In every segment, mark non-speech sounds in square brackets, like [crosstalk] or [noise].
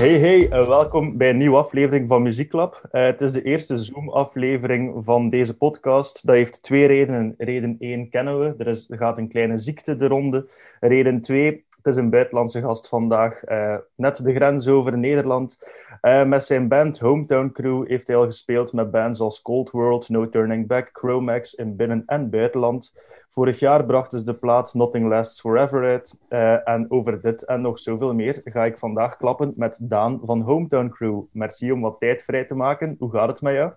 Hey, hey, uh, welkom bij een nieuwe aflevering van Muzieklab. Uh, het is de eerste Zoom-aflevering van deze podcast. Dat heeft twee redenen. Reden 1 kennen we, er, is, er gaat een kleine ziekte de ronde. Reden 2, het is een buitenlandse gast vandaag. Uh, net de grens over Nederland. Uh, met zijn band Hometown Crew heeft hij al gespeeld met bands als Cold World, No Turning Back, Chromax in binnen- en buitenland. Vorig jaar brachten ze de plaat Nothing Lasts Forever uit. Uh, en over dit en nog zoveel meer ga ik vandaag klappen met Daan van Hometown Crew. Merci om wat tijd vrij te maken. Hoe gaat het met jou?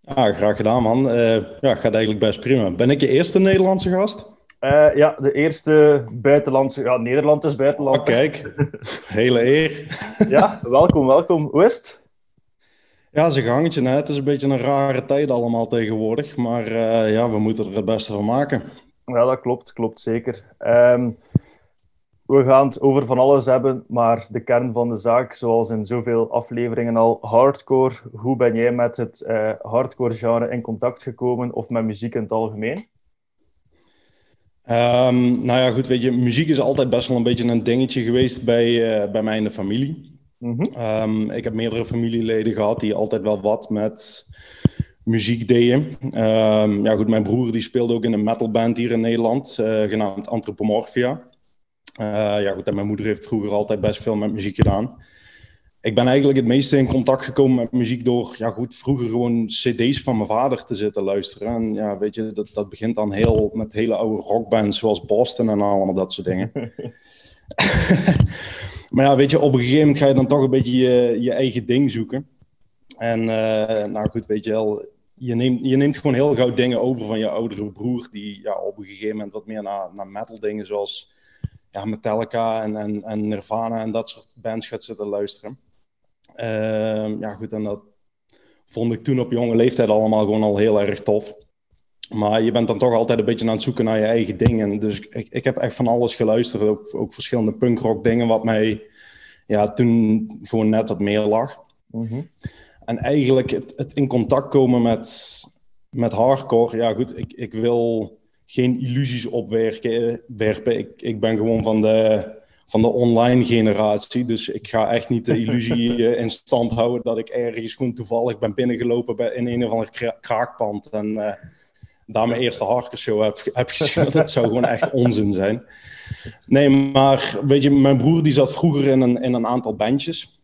Ja, graag gedaan, man. ja, gaat eigenlijk best prima. Ben ik je eerste Nederlandse gast? Uh, ja, de eerste buitenlandse... Ja, Nederland is buitenland. Oh, kijk. Hele eer. ja, welkom, welkom. Hoe is het? Ja, ze gangetje. Hè. Het is een beetje een rare tijd allemaal tegenwoordig. Maar uh, ja, we moeten er het beste van maken. Ja, dat klopt. Klopt zeker. Um, we gaan het over van alles hebben, maar de kern van de zaak, zoals in zoveel afleveringen al, hardcore. Hoe ben jij met het uh, hardcore genre in contact gekomen of met muziek in het algemeen? Um, nou ja, goed, weet je, muziek is altijd best wel een beetje een dingetje geweest bij, uh, bij mij in de familie. Mm -hmm. um, ik heb meerdere familieleden gehad die altijd wel wat met muziek deden. Um, ja, goed, mijn broer die speelde ook in een metalband hier in Nederland, uh, genaamd Anthropomorphia. Uh, ja, goed, en mijn moeder heeft vroeger altijd best veel met muziek gedaan ik ben eigenlijk het meeste in contact gekomen met muziek door, ja goed, vroeger gewoon cd's van mijn vader te zitten luisteren. En ja, weet je, dat, dat begint dan heel met hele oude rockbands zoals Boston en allemaal dat soort dingen. [laughs] maar ja, weet je, op een gegeven moment ga je dan toch een beetje je, je eigen ding zoeken. En uh, nou goed, weet je wel, je neemt, je neemt gewoon heel gauw dingen over van je oudere broer, die ja, op een gegeven moment wat meer naar, naar metal dingen zoals ja, Metallica en, en, en Nirvana en dat soort bands gaat zitten luisteren. Uh, ja, goed, en dat vond ik toen op jonge leeftijd allemaal gewoon al heel erg tof. Maar je bent dan toch altijd een beetje aan het zoeken naar je eigen dingen. Dus ik, ik heb echt van alles geluisterd. Ook, ook verschillende punkrock dingen, wat mij ja, toen gewoon net wat meer lag. Mm -hmm. En eigenlijk het, het, in contact komen met, met hardcore. Ja, goed, ik, ik wil geen illusies opwerpen. Werpen. Ik, ik ben gewoon van de van de online generatie. Dus ik ga echt niet de illusie [laughs] in stand houden dat ik ergens gewoon toevallig ben binnengelopen bij, in een of ander kraakpand en uh, daar mijn eerste hardcore heb, heb gezien. [laughs] Dat zou gewoon echt onzin zijn. Nee, maar weet je, mijn broer die zat vroeger in een, in een aantal bandjes.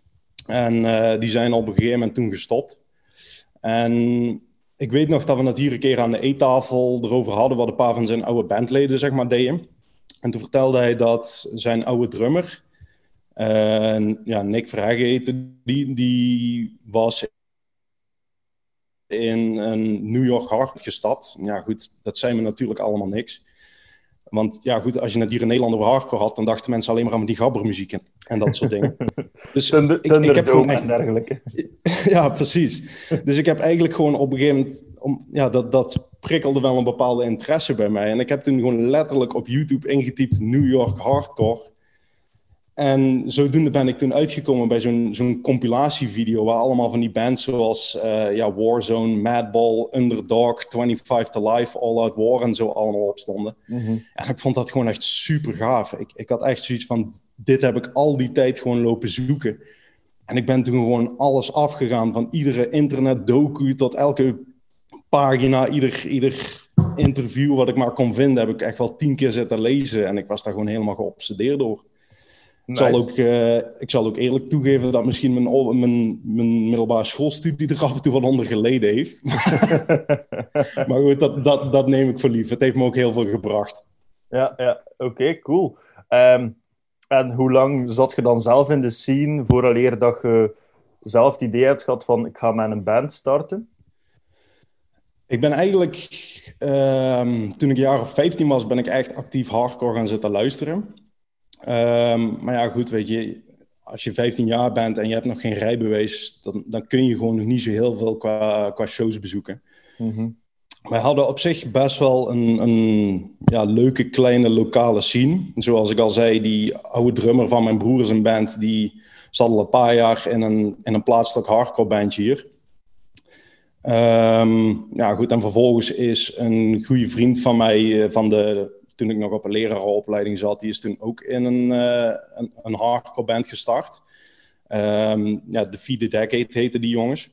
En uh, die zijn op een gegeven moment toen gestopt. En ik weet nog dat we het hier een keer aan de eettafel erover hadden... wat een paar van zijn oude bandleden, zeg maar, deden. En toen vertelde hij dat zijn oude drummer, uh, ja, Nick heette die, die was in een New York hard gestapt. Ja, goed, dat zei me natuurlijk allemaal niks. Want ja, goed, als je het hier in Nederland over hardcore had, dan dachten mensen alleen maar aan die gabbermuziek en, en dat soort dingen. [laughs] Dus Thunder, ik, ik heb gewoon echt dergelijke. [laughs] ja, precies. Dus ik heb eigenlijk gewoon op een gegeven moment, om, ja, dat, dat prikkelde wel een bepaalde interesse bij mij. En ik heb toen gewoon letterlijk op YouTube ingetypt New York hardcore. En zodoende ben ik toen uitgekomen bij zo'n zo'n compilatievideo waar allemaal van die bands zoals uh, ja, Warzone, Madball, Underdog, 25 to Life, All Out War en zo allemaal op stonden. Mm -hmm. En ik vond dat gewoon echt super gaaf. Ik, ik had echt zoiets van, dit heb ik al die tijd gewoon lopen zoeken. En ik ben toen gewoon alles afgegaan, van iedere internet docu tot elke pagina, ieder, ieder interview wat ik maar kon vinden, heb ik echt wel tien keer zitten lezen. En ik was daar gewoon helemaal geobsedeerd door. Nice. Ik, zal ook, uh, ik zal ook eerlijk toegeven dat misschien mijn, mijn, mijn middelbare schoolstudie er af en toe wat onder geleden heeft. [laughs] maar goed, dat, dat, dat neem ik voor lief. Het heeft me ook heel veel gebracht. Ja, ja oké, okay, cool. Um, en hoe lang zat je dan zelf in de scene vooraleer dat je zelf het idee hebt gehad van ik ga met een band starten? Ik ben eigenlijk, um, toen ik een jaar of 15 was, ben ik echt actief hardcore gaan zitten luisteren. Um, maar ja, goed, weet je, als je 15 jaar bent en je hebt nog geen rijbewijs, dan, dan kun je gewoon nog niet zo heel veel qua, qua shows bezoeken. Mm -hmm. Wij hadden op zich best wel een, een ja, leuke kleine lokale scene. Zoals ik al zei, die oude drummer van mijn broer is een band, die zat al een paar jaar in een, in een plaatselijk hardcore bandje hier. Um, ja, goed, en vervolgens is een goede vriend van mij, van de toen ik nog op een lerarenopleiding zat, die is toen ook in een, uh, een, een hardcore band gestart. Um, ja, The Feed the Decade heten die jongens.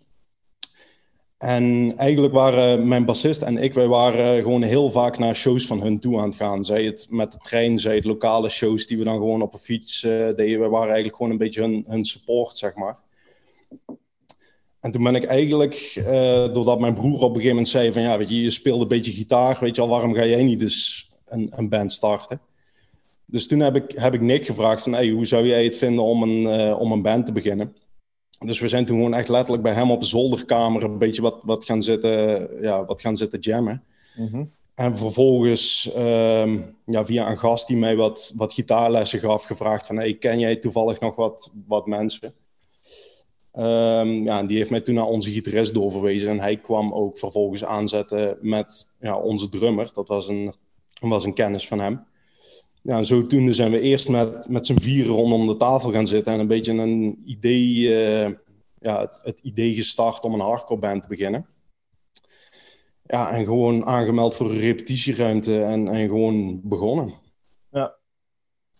En eigenlijk waren mijn bassist en ik, wij waren gewoon heel vaak naar shows van hun toe aan het gaan. Zij het met de trein, zij het lokale shows die we dan gewoon op een fiets uh, deden. We waren eigenlijk gewoon een beetje hun, hun support, zeg maar. En toen ben ik eigenlijk, uh, doordat mijn broer op een gegeven moment zei van ja, weet je, je speelt een beetje gitaar, weet je al, waarom ga jij niet dus een, een band starten? Dus toen heb ik, heb ik Nick gevraagd van hey, hoe zou jij het vinden om een, uh, om een band te beginnen? Dus we zijn toen gewoon echt letterlijk bij hem op de zolderkamer een beetje wat, wat, gaan, zitten, ja, wat gaan zitten jammen. Mm -hmm. En vervolgens um, ja, via een gast die mij wat, wat gitaarlessen gaf, gevraagd van hey, ken jij toevallig nog wat, wat mensen? Um, ja, die heeft mij toen naar onze gitarist doorverwezen. En hij kwam ook vervolgens aanzetten met ja, onze drummer. Dat was een, was een kennis van hem. Ja, en zodoende zijn we eerst met, met z'n vieren rondom de tafel gaan zitten. En een beetje een idee, uh, ja, het, het, idee gestart om een hardcore band te beginnen. Ja, en gewoon aangemeld voor een repetitieruimte en, en gewoon begonnen. Ja,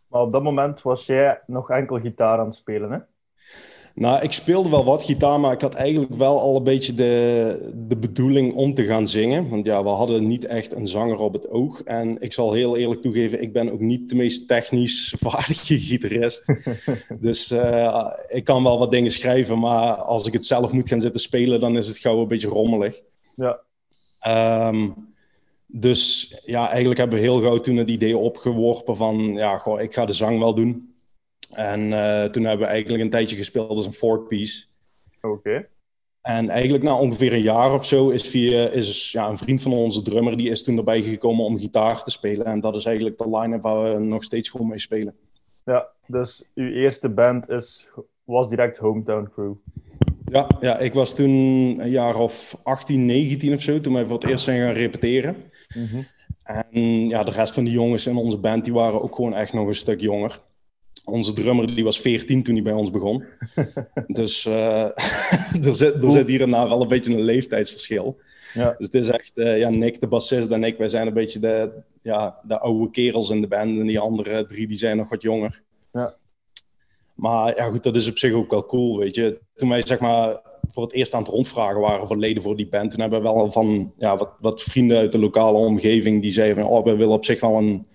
maar op dat moment was jij nog enkel gitaar aan het spelen, hè? Nou, ik speelde wel wat gitaar, maar ik had eigenlijk wel al een beetje de, de bedoeling om te gaan zingen. Want ja, we hadden niet echt een zanger op het oog. En ik zal heel eerlijk toegeven, ik ben ook niet de meest technisch [laughs] vaardige gitarist. [laughs] dus uh, ik kan wel wat dingen schrijven, maar als ik het zelf moet gaan zitten spelen, dan is het gauw een beetje rommelig. Ja. Um, dus ja, eigenlijk hebben we heel gauw toen het idee opgeworpen van, ja, goh, ik ga de zang wel doen. En uh, toen hebben we eigenlijk een tijdje gespeeld als een four piece. Oké. Okay. En eigenlijk na ongeveer een jaar of zo is, via, is ja, een vriend van onze drummer... die is toen erbij gekomen om gitaar te spelen. En dat is eigenlijk de line-up waar we nog steeds gewoon mee spelen. Ja, dus uw eerste band is, was direct Hometown Crew. Ja, ja, ik was toen een jaar of 18, 19 of zo... toen wij voor het eerst zijn gaan repeteren. Mm -hmm. En ja, de rest van die jongens in onze band... die waren ook gewoon echt nog een stuk jonger onze drummer die was 14 toen hij bij ons begon. [laughs] dus uh, [laughs] er, zit, er zit hier en daar wel een beetje een leeftijdsverschil. Ja. Dus het is echt, uh, ja, Nick, de bassist en ik, wij zijn een beetje de, ja, de oude kerels in de band. En die andere drie, die zijn nog wat jonger. Ja. Maar ja, goed, dat is op zich ook wel cool, weet je. Toen wij, zeg maar, voor het eerst aan het rondvragen waren voor leden voor die band, toen hebben we wel van, ja, wat, wat vrienden uit de lokale omgeving, die zeiden van, oh, we willen op zich wel een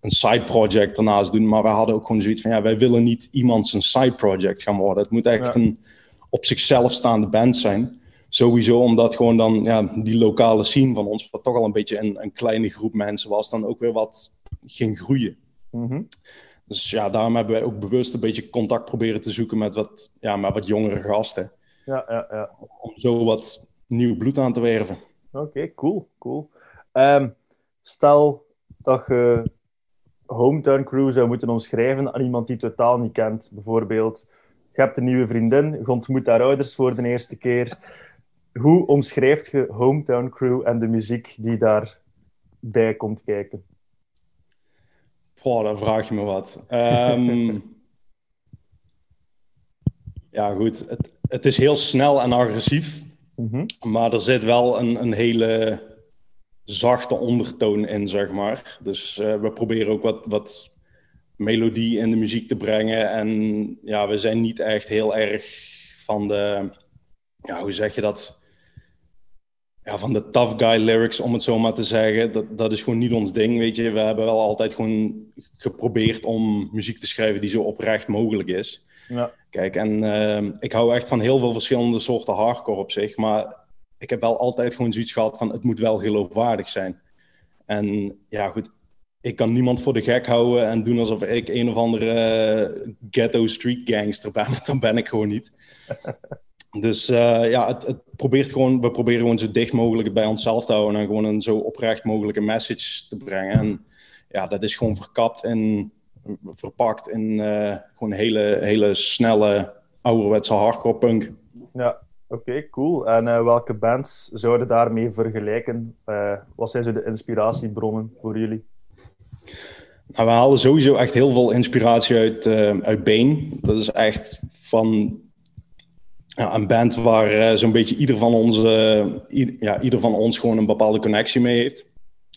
een side project daarnaast doen. Maar wij hadden ook gewoon zoiets van, ja, wij willen niet iemand zijn side project gaan worden. Het moet echt een op zichzelf staande band zijn. Sowieso omdat gewoon dan ja, die lokale scene van ons, wat toch al een beetje een, een kleine groep mensen was, dan ook weer wat ging groeien. Mm Dus ja, daarom hebben wij ook bewust een beetje contact proberen te zoeken met wat, ja, met wat jongere gasten. Ja, ja, ja. Om zo wat nieuw bloed aan te werven. Oké, cool, cool. Um, stel dat je hometown crew zou moeten omschrijven aan iemand die totaal niet kent. Bijvoorbeeld, je hebt een nieuwe vriendin, je ontmoet haar ouders voor de eerste keer. Hoe omschrijft je hometown crew en de muziek die daarbij komt kijken? Goh, dan vraag je me wat. Um, [laughs] ja, goed. Het, het, is heel snel en agressief. Mm -hmm. Maar er zit wel een, een hele zachte ondertoon in, zeg maar. Dus uh, we proberen ook wat, wat melodie in de muziek te brengen. En ja, we zijn niet echt heel erg van de, ja, hoe zeg je dat? Ja, van de tough guy lyrics, om het zo maar te zeggen. Dat, dat is gewoon niet ons ding, weet je. We hebben wel altijd gewoon geprobeerd om muziek te schrijven die zo oprecht mogelijk is. Ja. Kijk, en uh, ik hou echt van heel veel verschillende soorten hardcore op zich. Maar ik heb wel altijd gewoon zoiets gehad van het moet wel geloofwaardig zijn. En ja, goed, ik kan niemand voor de gek houden en doen alsof ik een of andere uh, ghetto street gangster ben. [laughs] Dan ben ik gewoon niet. [laughs] Dus uh, ja, het, het, probeert gewoon, we proberen gewoon zo dicht mogelijk bij onszelf te houden en gewoon een zo oprecht mogelijke message te brengen. En ja, dat is gewoon verkapt en verpakt in uh, gewoon hele, hele snelle ouderwetse hardcore punk. Ja, Oké, cool. En uh, welke bands zouden daarmee vergelijken? Uh, wat zijn zo de inspiratiebronnen voor jullie? Nou, we halen sowieso echt heel veel inspiratie uit, uh, uit Bane. Dat is echt van ja, een band waar zo'n beetje ieder van, ons, ja, ieder van ons gewoon een bepaalde connectie mee heeft.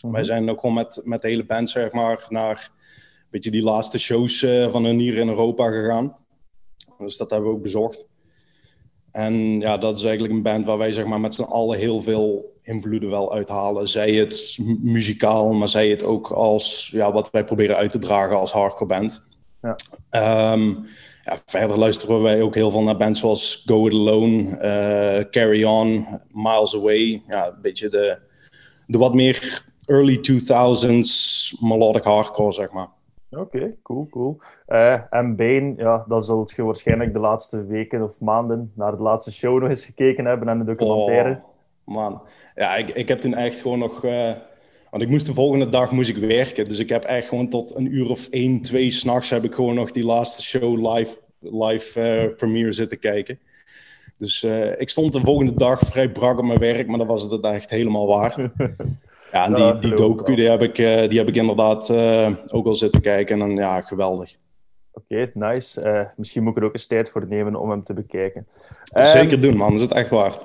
Mhm. Wij zijn ook gewoon met, met de hele band zeg maar, naar een beetje die laatste shows van hun hier in Europa gegaan. Dus dat hebben we ook bezocht. En ja, dat is eigenlijk een band waar wij zeg maar, met z'n allen heel veel invloeden wel uithalen. Zij het muzikaal, maar zij het ook als ja, wat wij proberen uit te dragen als hardcore band. Ja. Ehm, ja, verder luisteren wij ook heel veel naar bands zoals Go It Alone, uh, Carry On, Miles Away. Ja, een beetje de, de wat meer early 2000s melodic hardcore, zeg maar. Oké, cool, cool. Uh, en Bane, ja, dan zult je waarschijnlijk de laatste weken of maanden naar de laatste show nog eens gekeken hebben en de documentaire. Oh, man, ja, ik, ik heb toen echt gewoon nog... Uh, want ik moest de volgende dag moest ik werken, dus ik heb echt gewoon tot een uur of één, twee s'nachts heb ik gewoon nog die laatste show live, live uh, premiere zitten kijken. Dus ik stond de volgende dag vrij brak op mijn werk, maar dan was het echt helemaal waard. [laughs] Ja, en die, die docu die heb, ik, uh, die heb ik inderdaad uh, ook al zitten kijken. En ja, geweldig. Oké, nice. Uh, misschien moet ik er ook eens tijd voor nemen om hem te bekijken. Zeker um, doen, man. Is het echt waard.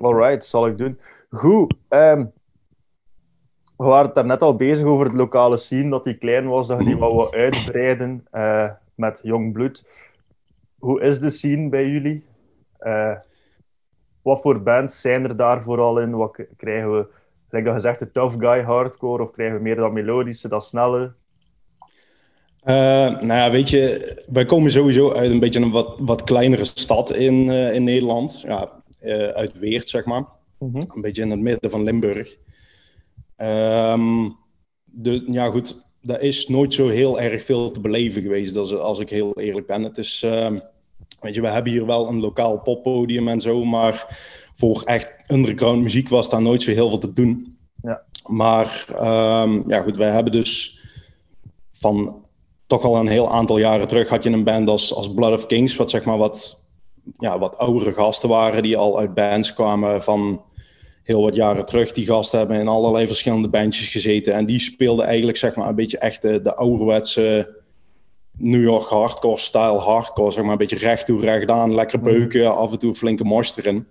Alright, zal ik doen. Goed. Um, we waren het daarnet al bezig over het lokale scene, dat die klein was, dat je die wou [clears throat] uitbreiden met jong bloed. Hoe is de scene bij jullie? wat voor bands zijn er daar vooral in? Wat krijgen we Zeg dat gezegd, de tough guy hardcore, of krijgen we meer dat melodische, dat snelle? Uh, nou ja, weet je, wij komen sowieso uit een beetje een wat, wat kleinere stad in, uh, in Nederland. Ja, uh, uit Weert, zeg maar. Mm -hmm. Een beetje in het midden van Limburg. Um, de, ja, goed, daar is nooit zo heel erg veel te beleven geweest, als, als ik heel eerlijk ben. Het is, ehm, weet je, we hebben hier wel een lokaal poppodium en zo, maar voor echt underground muziek was daar nooit zo heel veel te doen. Ja. Maar um, ja, goed, wij hebben dus van toch al een heel aantal jaren terug had je een band als, als Blood of Kings, wat zeg maar wat, ja, wat oudere gasten waren die al uit bands kwamen van heel wat jaren terug. Die gasten hebben in allerlei verschillende bandjes gezeten en die speelden eigenlijk zeg maar een beetje echt de, de ouderwetse New York hardcore style hardcore, zeg maar een beetje recht toe, recht aan, lekker mhm. beuken, af en toe flinke mors erin.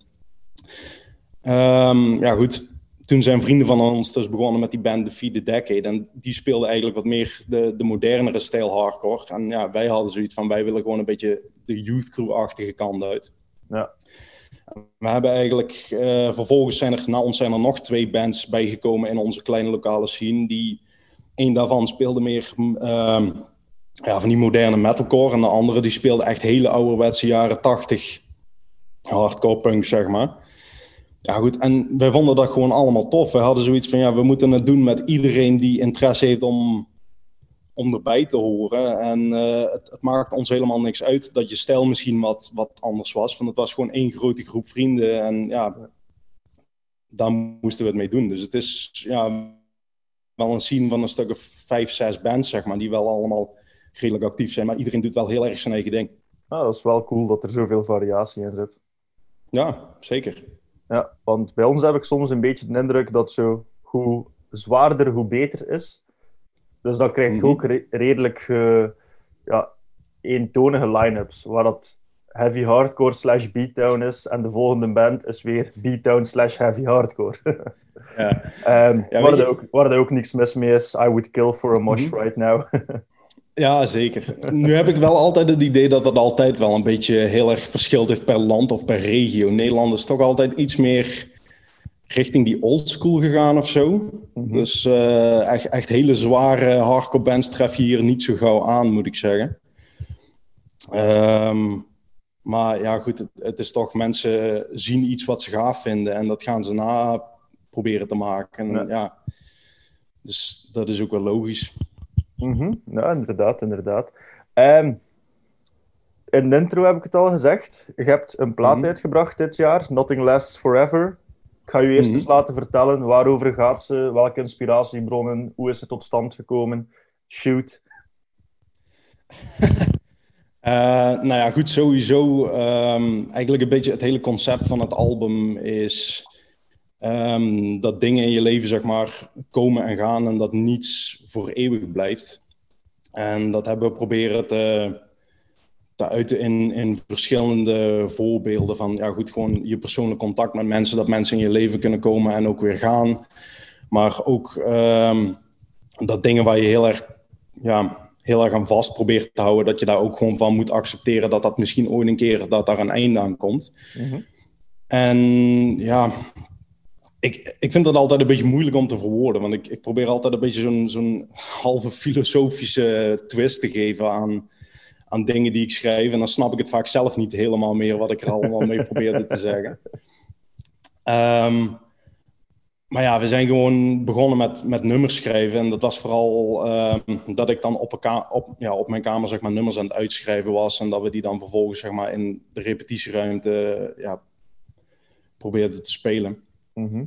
Um, ja, goed. Toen zijn vrienden van ons dus begonnen met die band The Feed the Decade. En die speelde eigenlijk wat meer de, de modernere stijl hardcore. En ja, wij hadden zoiets van, wij willen gewoon een beetje de youth crew-achtige kant uit. Ja. We hebben eigenlijk, uh, vervolgens zijn er na ons zijn er nog twee bands bijgekomen in onze kleine lokale scene. Die, een daarvan speelde meer uh, ja, van die moderne metalcore. En de andere die speelde echt hele ouderwetse jaren 80 hardcore punk, zeg maar. Ja, goed. En wij vonden dat gewoon allemaal tof. We hadden zoiets van, ja, we moeten het doen met iedereen die interesse heeft om, om erbij te horen. En uh, het, het, maakt ons helemaal niks uit dat je stijl misschien wat, wat anders was. Want het was gewoon één grote groep vrienden. En ja, daar moesten we het mee doen. Dus het is ja, wel een scene van een stuk of vijf, zes bands, zeg maar, die wel allemaal redelijk actief zijn. Maar iedereen doet wel heel erg zijn eigen ding. Dat is wel cool dat er zoveel variatie in zit. Ja, zeker. Ja, want bij ons heb ik soms een beetje de indruk dat zo hoe zwaarder, hoe beter is. Dus dan krijg je mhm. ook redelijk uh, ja, eentonige line-ups, waar dat heavy hardcore slash beatdown is en de volgende band is weer beatdown slash heavy hardcore. [laughs] ja. um, ja, waar, er ook, waar er ook niks mis mee is, I would kill for a mosh mhm. right now. [laughs] Ja, zeker. Nu heb ik wel altijd het idee dat dat altijd wel een beetje heel erg verschilt heeft per land of per regio. Nederland is toch altijd iets meer richting die old school gegaan of zo. Mhm. Dus uh, echt, echt, hele zware hardcore bands tref je hier niet zo gauw aan, moet ik zeggen. Um, maar ja, goed, het, het, is toch mensen zien iets wat ze gaaf vinden en dat gaan ze na proberen te maken. ja. ja. Dus dat is ook wel logisch. Mm Ja, inderdaad, inderdaad. Um, in de intro heb ik het al gezegd. Je hebt een plaat mhm. uitgebracht dit jaar, Nothing Lasts Forever. Ik ga je eerst mhm. eens laten vertellen waarover gaat ze, welke inspiratiebronnen, hoe is het tot stand gekomen. Shoot. Uh, [laughs] nou ja, goed, sowieso. Um, eigenlijk een beetje het hele concept van het album is Um, dat dingen in je leven, zeg maar, komen en gaan en dat niets voor eeuwig blijft. En dat hebben we proberen te, te uiten in, in verschillende voorbeelden van, ja goed, gewoon je persoonlijk contact met mensen, dat mensen in je leven kunnen komen en ook weer gaan. Maar ook um, dat dingen waar je heel erg, ja, heel erg aan vast probeert te houden, dat je daar ook gewoon van moet accepteren dat dat misschien ooit een keer dat daar een einde aan komt. Mhm. En ja, ik, ik vind dat altijd een beetje moeilijk om te verwoorden, want ik, ik probeer altijd een beetje zo'n halve filosofische twist te geven aan, aan dingen die ik schrijf. En dan snap ik het vaak zelf niet helemaal meer wat ik er allemaal mee probeerde te zeggen. Ehm, maar ja, we zijn gewoon begonnen met, met nummers schrijven. En dat was vooral ehm, dat ik dan op, op, ja, op mijn kamer zeg maar, nummers aan het uitschrijven was. En dat we die dan vervolgens zeg maar, in de repetitieruimte ja, probeerden te spelen. Mhm.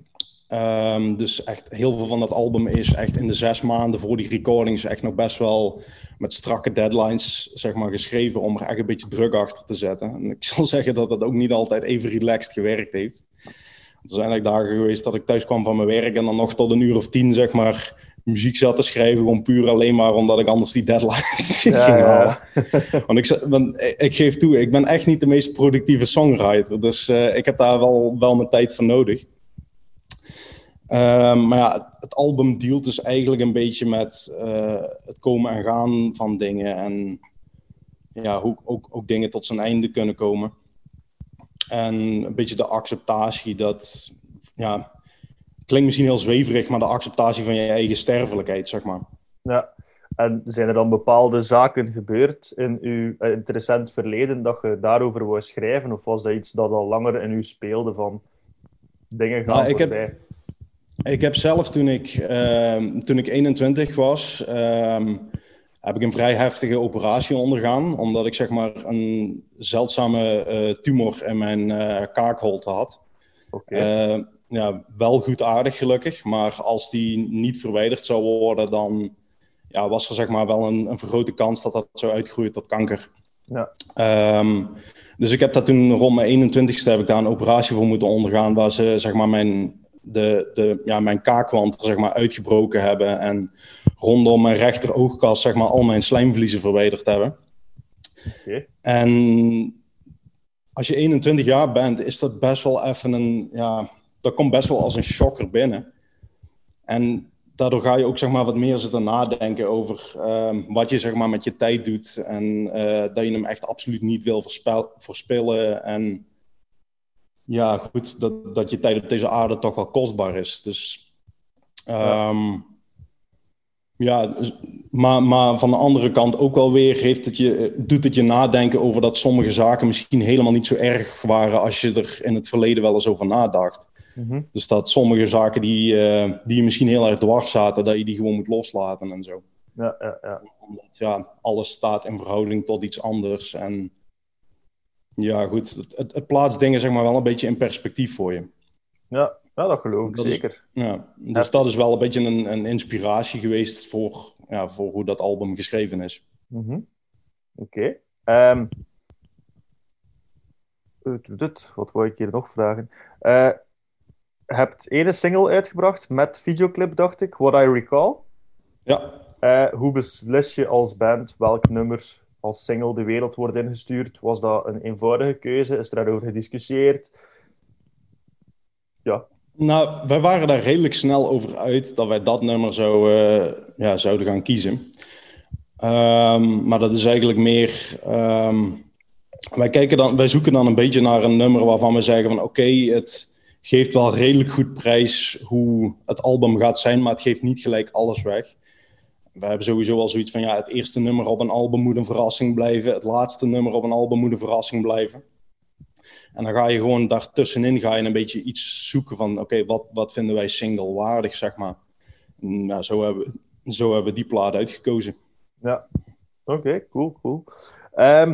Ehm, dus echt heel veel van dat album is echt in de zes maanden voor die recordings echt nog best wel met strakke deadlines zeg maar, geschreven om er echt een beetje druk achter te zetten. En ik [laughs] zal zeggen dat dat ook niet altijd even relaxed gewerkt heeft. Er zijn eigenlijk dagen geweest dat ik thuis kwam van mijn werk en dan nog tot een uur of tien zeg maar muziek zat te schrijven, gewoon puur alleen maar omdat ik anders die deadlines niet [laughs] Ja, ging halen. ja. Want ik, want ik geef toe, ik ben echt niet de meest productieve songwriter. Dus eh, ik heb daar wel, wel mijn tijd voor nodig. Ehm, maar ja, het album dealt dus eigenlijk een beetje met eh, het komen en gaan van dingen. En ja, hoe ook, ook dingen tot zijn einde kunnen komen. En een beetje de acceptatie dat, ja, klinkt misschien heel zweverig, maar de acceptatie van je eigen sterfelijkheid, zeg maar. Ja. En zijn er dan bepaalde zaken gebeurd in uw eh, in het recent verleden dat je daarover wou schrijven? Of was dat iets dat al langer in u speelde van dingen gaan Nou, ik heb- voorbij? Ik heb zelf toen ik, ehm, toen ik 21 was, ehm, heb ik een vrij heftige operatie ondergaan. Omdat ik zeg maar een zeldzame eh, tumor in mijn eh, kaakholte had. Oké. Eh, ja, wel goed aardig gelukkig, maar als die niet verwijderd zou worden, dan ja, was er zeg maar wel een, een vergrote kans dat dat zou uitgroeien tot kanker. Ja. Ehm, dus ik heb dat toen rond mijn 21ste heb ik daar een operatie voor moeten ondergaan, waar ze zeg maar mijn, de, de, ja, mijn kaakwand zeg maar uitgebroken hebben en rondom mijn rechter oogkas zeg maar al mijn slijmvliezen verwijderd hebben. En als je 21 jaar bent, is dat best wel even een, ja, dat komt best wel als een shocker binnen. En daardoor ga je ook zeg maar wat meer zitten nadenken over ehm, wat je zeg maar met je tijd doet en eh, dat je hem echt absoluut niet wil verspillen en ja, goed, dat, dat je tijd op deze aarde toch wel kostbaar is. Dus ehm, ja, dus- maar, maar van de andere kant ook wel weer heeft het je, doet het je nadenken over dat sommige zaken misschien helemaal niet zo erg waren als je er in het verleden wel eens over nadacht. Mhm. Dus dat sommige zaken die, eh, die je misschien heel erg dwars zaten, dat je die gewoon moet loslaten en zo. Ja, ja, ja. Omdat ja, alles staat in verhouding tot iets anders. En ja, goed, het, het, het plaatst dingen zeg maar wel een beetje in perspectief voor je. Ja, ja dat geloof ik Dat is- zeker. Ja, dus dat is wel een beetje een, een inspiratie geweest voor, ja, voor hoe dat album geschreven is. Mhm. Oké. Ehm, eh, wat wou ik hier nog vragen? Je hebt ene single uitgebracht met videoclip, dacht ik, What I Recall. Ja, Eh, hoe beslis je als band welk nummer als single de wereld wordt ingestuurd? Was dat een eenvoudige keuze? Is er daarover gediscussieerd? Ja. nou, wij waren daar redelijk snel over uit dat wij dat nummer zou, eh, ja, zouden gaan kiezen. Ehm, maar dat is eigenlijk meer. ehm, wij, kijken dan, wij zoeken dan een beetje naar een nummer waarvan we zeggen van oké, het geeft wel redelijk goed prijs hoe het album gaat zijn, maar het geeft niet gelijk alles weg. We hebben sowieso al zoiets van ja, het eerste nummer op een album moet een verrassing blijven, het laatste nummer op een album moet een verrassing blijven. En dan ga je gewoon daartussenin ga je een beetje iets zoeken van oké, wat, wat vinden wij single waardig, zeg maar. En, nou, zo, hebben, we- zo hebben we die plaat uitgekozen. Ja. Oké, cool, cool. Ehm,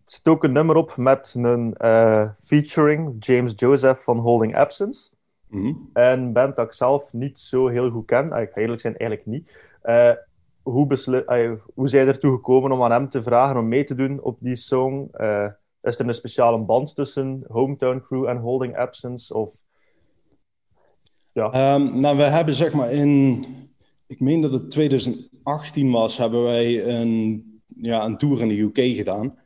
het zit ook een nummer op met een eh, featuring James Joseph van Holding Absence. Mhm. Een band dat ik zelf niet zo heel goed ken. Ik ga eerlijk zijn, eigenlijk niet. Eh, hoe, ah, hoe zijn ertoe gekomen om aan hem te vragen om mee te doen op die song? Eh, is er een speciale band tussen Hometown Crew en Holding Absence? Of... Ehm, nou, we hebben zeg maar in, ik meen dat het 2018 was, hebben wij een, ja, een tour in de UK gedaan.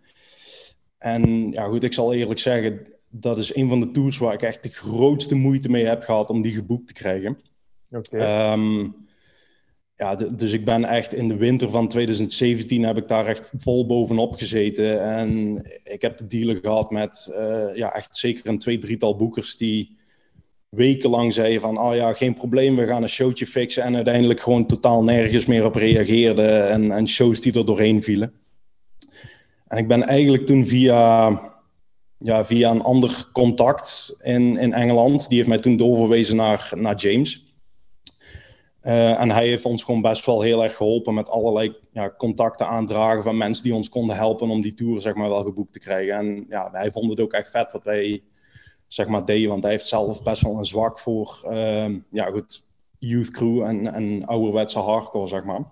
En ja, goed, ik zal eerlijk zeggen, dat is een van de tours waar ik echt de grootste moeite mee heb gehad om die geboekt te krijgen. Oké. Ehm, ja, dus ik ben echt in de winter van 2017 heb ik daar echt vol bovenop gezeten. En ik heb de dealer gehad met uh, ja, echt zeker een twee, drietal boekers die wekenlang zeiden van, oh ja, geen probleem, we gaan een showtje fixen. En uiteindelijk gewoon totaal nergens meer op reageerden en, en shows die er doorheen vielen. En ik ben eigenlijk toen via, ja, via een ander contact in, in Engeland, die heeft mij toen doorverwezen naar, naar James. Uh, en hij heeft ons gewoon best wel heel erg geholpen met allerlei ja, contacten aandragen van mensen die ons konden helpen om die tour zeg maar, wel geboekt te krijgen. En ja, hij vond het ook echt vet wat wij zeg maar, deden, want hij heeft zelf best wel een zwak voor uh, ja, goed, youth crew en, ouderwetse hardcore, zeg maar.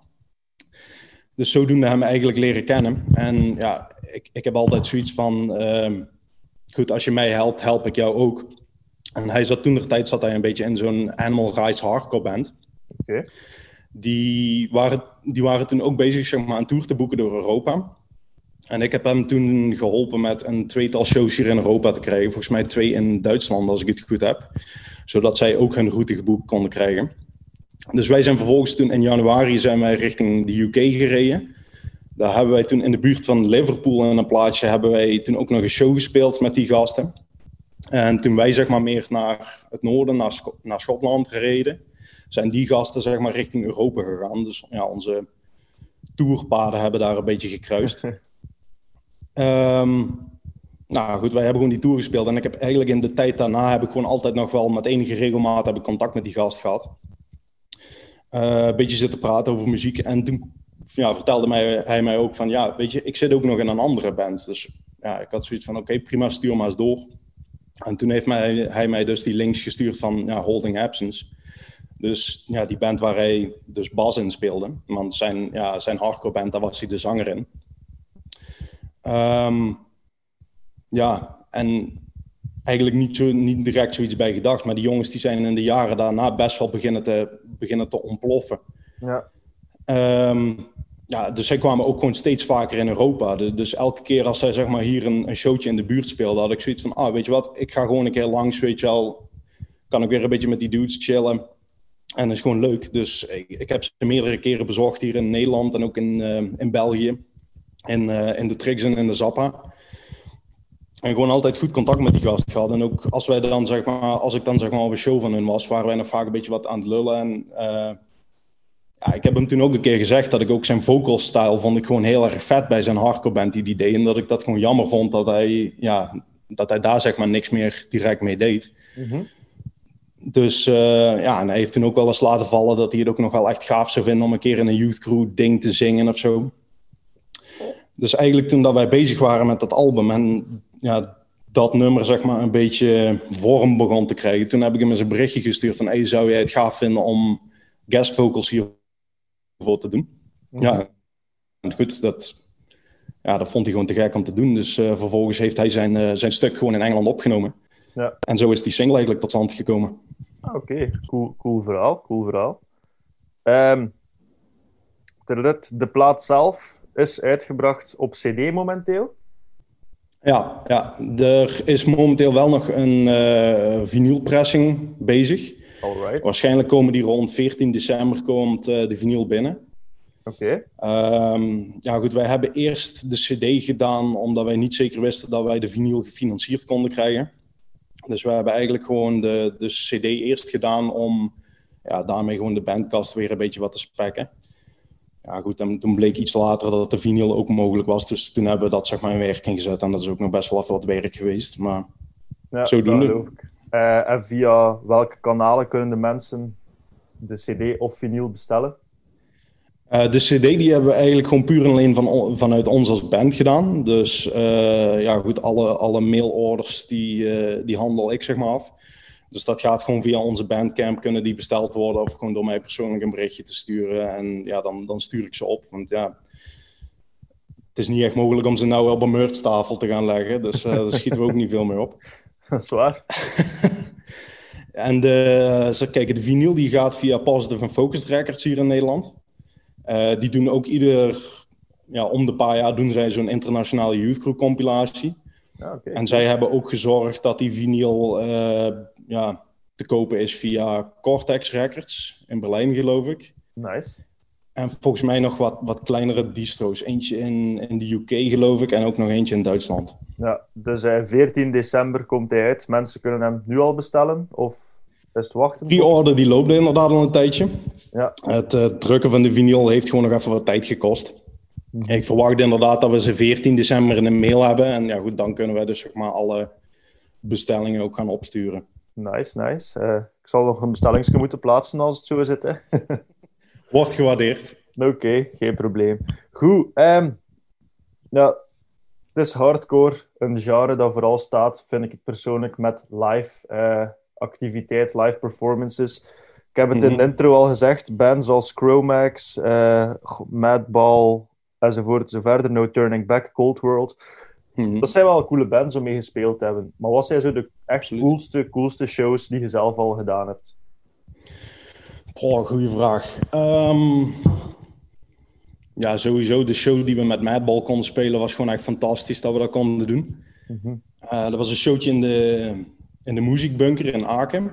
Dus zodoende hem eigenlijk leren kennen. En ja, ik, ik heb altijd zoiets van, uh, goed, als je mij helpt, help ik jou ook. En hij zat toen de tijd zat hij een beetje in zo'n Animal Rights hardcore band. Die, waren, die waren toen ook bezig zeg maar, een tour te boeken door Europa. En ik heb hem toen geholpen met een tweetal shows hier in Europa te krijgen. Volgens mij twee in Duitsland, als ik het goed heb. Zodat zij ook hun route geboekt konden krijgen. Dus wij zijn vervolgens toen in januari zijn wij richting de UK gereden. Daar hebben wij toen in de buurt van Liverpool in een plaatsje hebben wij toen ook nog een show gespeeld met die gasten. En toen wij zeg maar meer naar het noorden, naar, naar Schotland gereden, zijn die gasten zeg maar richting Europa gegaan. Dus ja, onze tourpaden hebben daar een beetje gekruist. um, [laughs] nou goed, wij hebben gewoon die tour gespeeld. En ik heb eigenlijk in de tijd daarna heb ik gewoon altijd nog wel met enige regelmaat heb ik contact met die gast gehad. Uh, een beetje zitten praten over muziek. En toen ja, vertelde mij, hij mij ook van, ja, weet je, ik zit ook nog in een andere band. Dus ja, ik had zoiets van, oké, prima, stuur maar eens door. En toen heeft mij, hij mij dus die links gestuurd van ja, Holding Absence. Dus ja, die band waar hij dus bas in speelde. Want zijn, ja, zijn hardcore band, daar was hij de zanger in. Um, ja, en eigenlijk niet, zo, niet direct zoiets bij gedacht. Maar die jongens die zijn in de jaren daarna best wel beginnen te, beginnen te ontploffen. Ja. Um, ja, dus zij kwamen ook gewoon steeds vaker in Europa. Dus elke keer als zij zeg maar, hier een, een showtje in de buurt speelden, had ik zoiets van, ah, weet je wat, ik ga gewoon een keer langs, weet je wel. Kan ik weer een beetje met die dudes chillen. En is gewoon leuk. Dus ik, ik, heb ze meerdere keren bezocht hier in Nederland en ook in, uh, in België. In, uh, in de Trix en in de Zappa. En gewoon altijd goed contact met die gast gehad. En ook als, wij dan, zeg maar, als ik dan zeg maar, op een show van hun was, waren wij nog vaak een beetje wat aan het lullen. En uh, ja, ik heb hem toen ook een keer gezegd dat ik ook zijn vocal style vond ik gewoon heel erg vet bij zijn hardcore band die die deed. En dat ik dat gewoon jammer vond dat hij, ja, dat hij daar zeg maar niks meer direct mee deed. -hmm. Dus uh, ja, en hij heeft toen ook wel eens laten vallen dat hij het ook nog wel echt gaaf zou vinden om een keer in een youth crew ding te zingen of zo. Dus eigenlijk toen dat wij bezig waren met dat album en ja, dat nummer zeg maar een beetje vorm begon te krijgen, toen heb ik hem eens een berichtje gestuurd van hey, zou jij het gaaf vinden om guest vocals hiervoor te doen? Mhm. Ja, en goed, dat, ja, dat vond hij gewoon te gek om te doen. Dus uh, vervolgens heeft hij zijn, uh, zijn stuk gewoon in Engeland opgenomen. Ja. En zo is die single eigenlijk tot stand gekomen. Ah, Oké, okay. cool, cool verhaal. Cool verhaal. Um, de plaat zelf is uitgebracht op CD momenteel. Ja, ja, er is momenteel wel nog een uh, vinylpressing bezig. Alright. Waarschijnlijk komen die rond 14 december komt uh, de vinyl binnen. Oké. Okay. Um, ja, goed, wij hebben eerst de CD gedaan omdat wij niet zeker wisten dat wij de vinyl gefinancierd konden krijgen. Dus we hebben eigenlijk gewoon de, de CD eerst gedaan om ja, daarmee gewoon de bandkast weer een beetje wat te spekken. Ja, goed, en toen bleek iets later dat de vinyl ook mogelijk was. Dus toen hebben we dat zeg maar in werking gezet. En dat is ook nog best wel even wat werk geweest. Maar ja, zodoende. Uh, en via welke kanalen kunnen de mensen de CD of vinyl bestellen? Uh, de CD die hebben we eigenlijk gewoon puur en alleen van, vanuit ons als band gedaan. Dus uh, ja, goed, alle, alle mailorders die, uh, die handel ik zeg maar af. Dus dat gaat gewoon via onze bandcamp kunnen die besteld worden of gewoon door mij persoonlijk een berichtje te sturen. En ja, dan, dan stuur ik ze op. Want ja, het is niet echt mogelijk om ze nou op een merchtafel te gaan leggen. Dus daar schieten we ook niet veel meer op. [laughs] Dat is waar. [laughs] en de, kijk, de vinyl die gaat via Positive en Focused Records hier in Nederland. Uh, die doen ook ieder, ja, om de paar jaar doen zij zo'n internationale Youth Crew compilatie. Ja, okay. En zij hebben ook gezorgd dat die vinyl uh, ja, te kopen is via Cortex Records in Berlijn, geloof ik. Nice. En volgens mij nog wat, wat kleinere distro's. Eentje in, in de UK, geloof ik, en ook nog eentje in Duitsland. Ja, dus uh, 14 december komt hij uit. Mensen kunnen hem nu al bestellen? Of het wachten? Pre-order die loopt inderdaad al een tijdje. Ja. Het uh, drukken van de vinyl heeft gewoon nog even wat tijd gekost. Mhm. Ik verwacht inderdaad dat we ze 14 december in de mail hebben. En ja, goed, dan kunnen we dus zeg maar alle bestellingen ook gaan opsturen. Nice, nice. Uh, ik zal nog een bestellingsje moeten plaatsen als het zo zit. Hè? [laughs] Wordt gewaardeerd. Oké, geen probleem. Goed. Um, ja, het is hardcore, een genre dat vooral staat, vind ik persoonlijk, met live uh, activiteit, live performances. Ik heb het in de mhm. intro al gezegd, bands als Chromax, uh, Madball, enzovoort, zo verder, No Turning Back, Cold World. Mhm. Dat zijn wel coole bands om mee gespeeld te hebben. Maar wat zijn zo de echt coolste, coolste shows die je zelf al gedaan hebt? Oh, goede vraag. Um, ja, sowieso de show die we met Madball konden spelen was gewoon echt fantastisch dat we dat konden doen. Mm -hmm. uh, dat was een showtje in de, in de muziekbunker in Aken.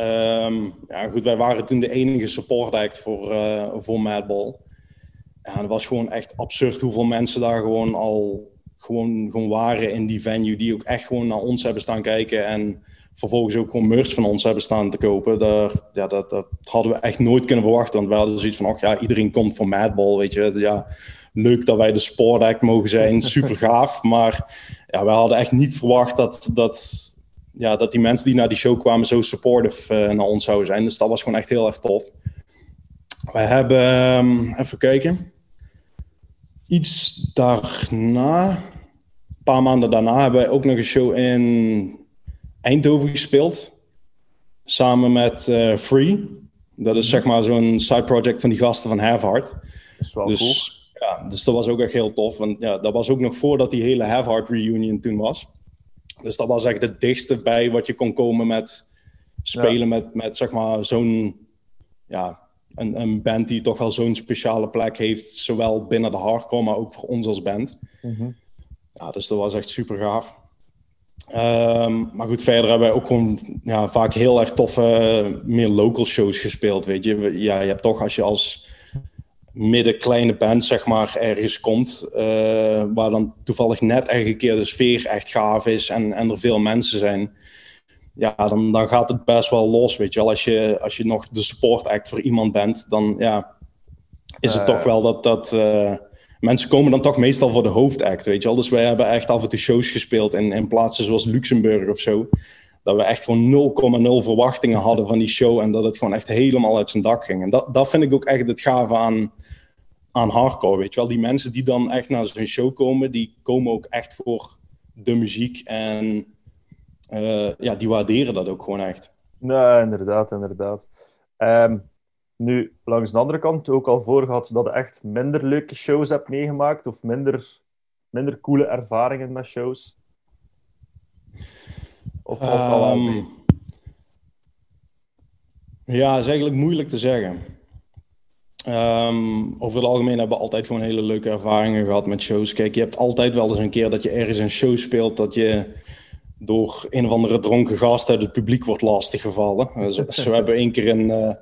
Um, ja, goed, wij waren toen de enige support act voor, uh, voor Madball. Ja, het was gewoon echt absurd hoeveel mensen daar gewoon al gewoon, gewoon waren in die venue. Die ook echt gewoon naar ons hebben staan kijken. En vervolgens ook gewoon merch van ons hebben staan te kopen. Daar, ja, dat, dat hadden we echt nooit kunnen verwachten. Want we hadden zoiets van, ach ja, iedereen komt voor Madball, weet je. Ja, leuk dat wij de sportact mogen zijn, [laughs] super gaaf. Maar ja, we hadden echt niet verwacht dat, dat, ja, dat die mensen die naar die show kwamen zo supportive uh, naar ons zouden zijn. Dus dat was gewoon echt heel erg tof. We hebben, um, even kijken, iets daarna, een paar maanden daarna, hebben wij ook nog een show in Eindhoven gespeeld. Samen met uh, Free. Dat is zeg maar zo'n side project van die gasten van Have Heart. Dat is wel dus, cool. Ja, dus dat was ook echt heel tof. Want ja, dat was ook nog voordat die hele Have Heart reunion toen was. Dus dat was echt het dichtste bij wat je kon komen met spelen met, met zeg maar zo'n ja, een, een band die toch wel zo'n speciale plek heeft, zowel binnen de hardcore, maar ook voor ons als band. Mhm. Ja, dus dat was echt super gaaf. Um, maar goed, verder hebben wij ook gewoon ja, vaak heel erg toffe, meer local shows gespeeld. Weet je, ja, je hebt toch als je als midden kleine band zeg maar ergens komt, uh, waar dan toevallig net een keer de sfeer echt gaaf is en, en er veel mensen zijn. Ja, dan, dan gaat het best wel los, weet je wel. Als je, als je nog de support act voor iemand bent, dan ja, is het uh, toch wel dat, dat uh, mensen komen dan toch meestal voor de hoofdact, weet je wel. Dus wij hebben echt af en toe shows gespeeld in, in plaatsen zoals Luxemburg of zo. Dat we echt gewoon 0,0 verwachtingen hadden van die show en dat het gewoon echt helemaal uit zijn dak ging. En dat, dat vind ik ook echt het gave aan, aan hardcore, weet je wel. Die mensen die dan echt naar zo'n show komen, die komen ook echt voor de muziek en uh, ja, die waarderen dat ook gewoon echt. Nee, inderdaad, inderdaad. Um, nu, langs de andere kant ook al voor gehad dat je echt minder leuke shows hebt meegemaakt of minder, minder coole ervaringen met shows? Of valt al ehm? Ja, is eigenlijk moeilijk te zeggen. Um, over het algemeen hebben we altijd gewoon hele leuke ervaringen gehad met shows. Kijk, je hebt altijd wel eens een keer dat je ergens een show speelt dat je door een of andere dronken gast uit het publiek wordt lastiggevallen. Zo, zo [laughs] hebben we één keer een, uh,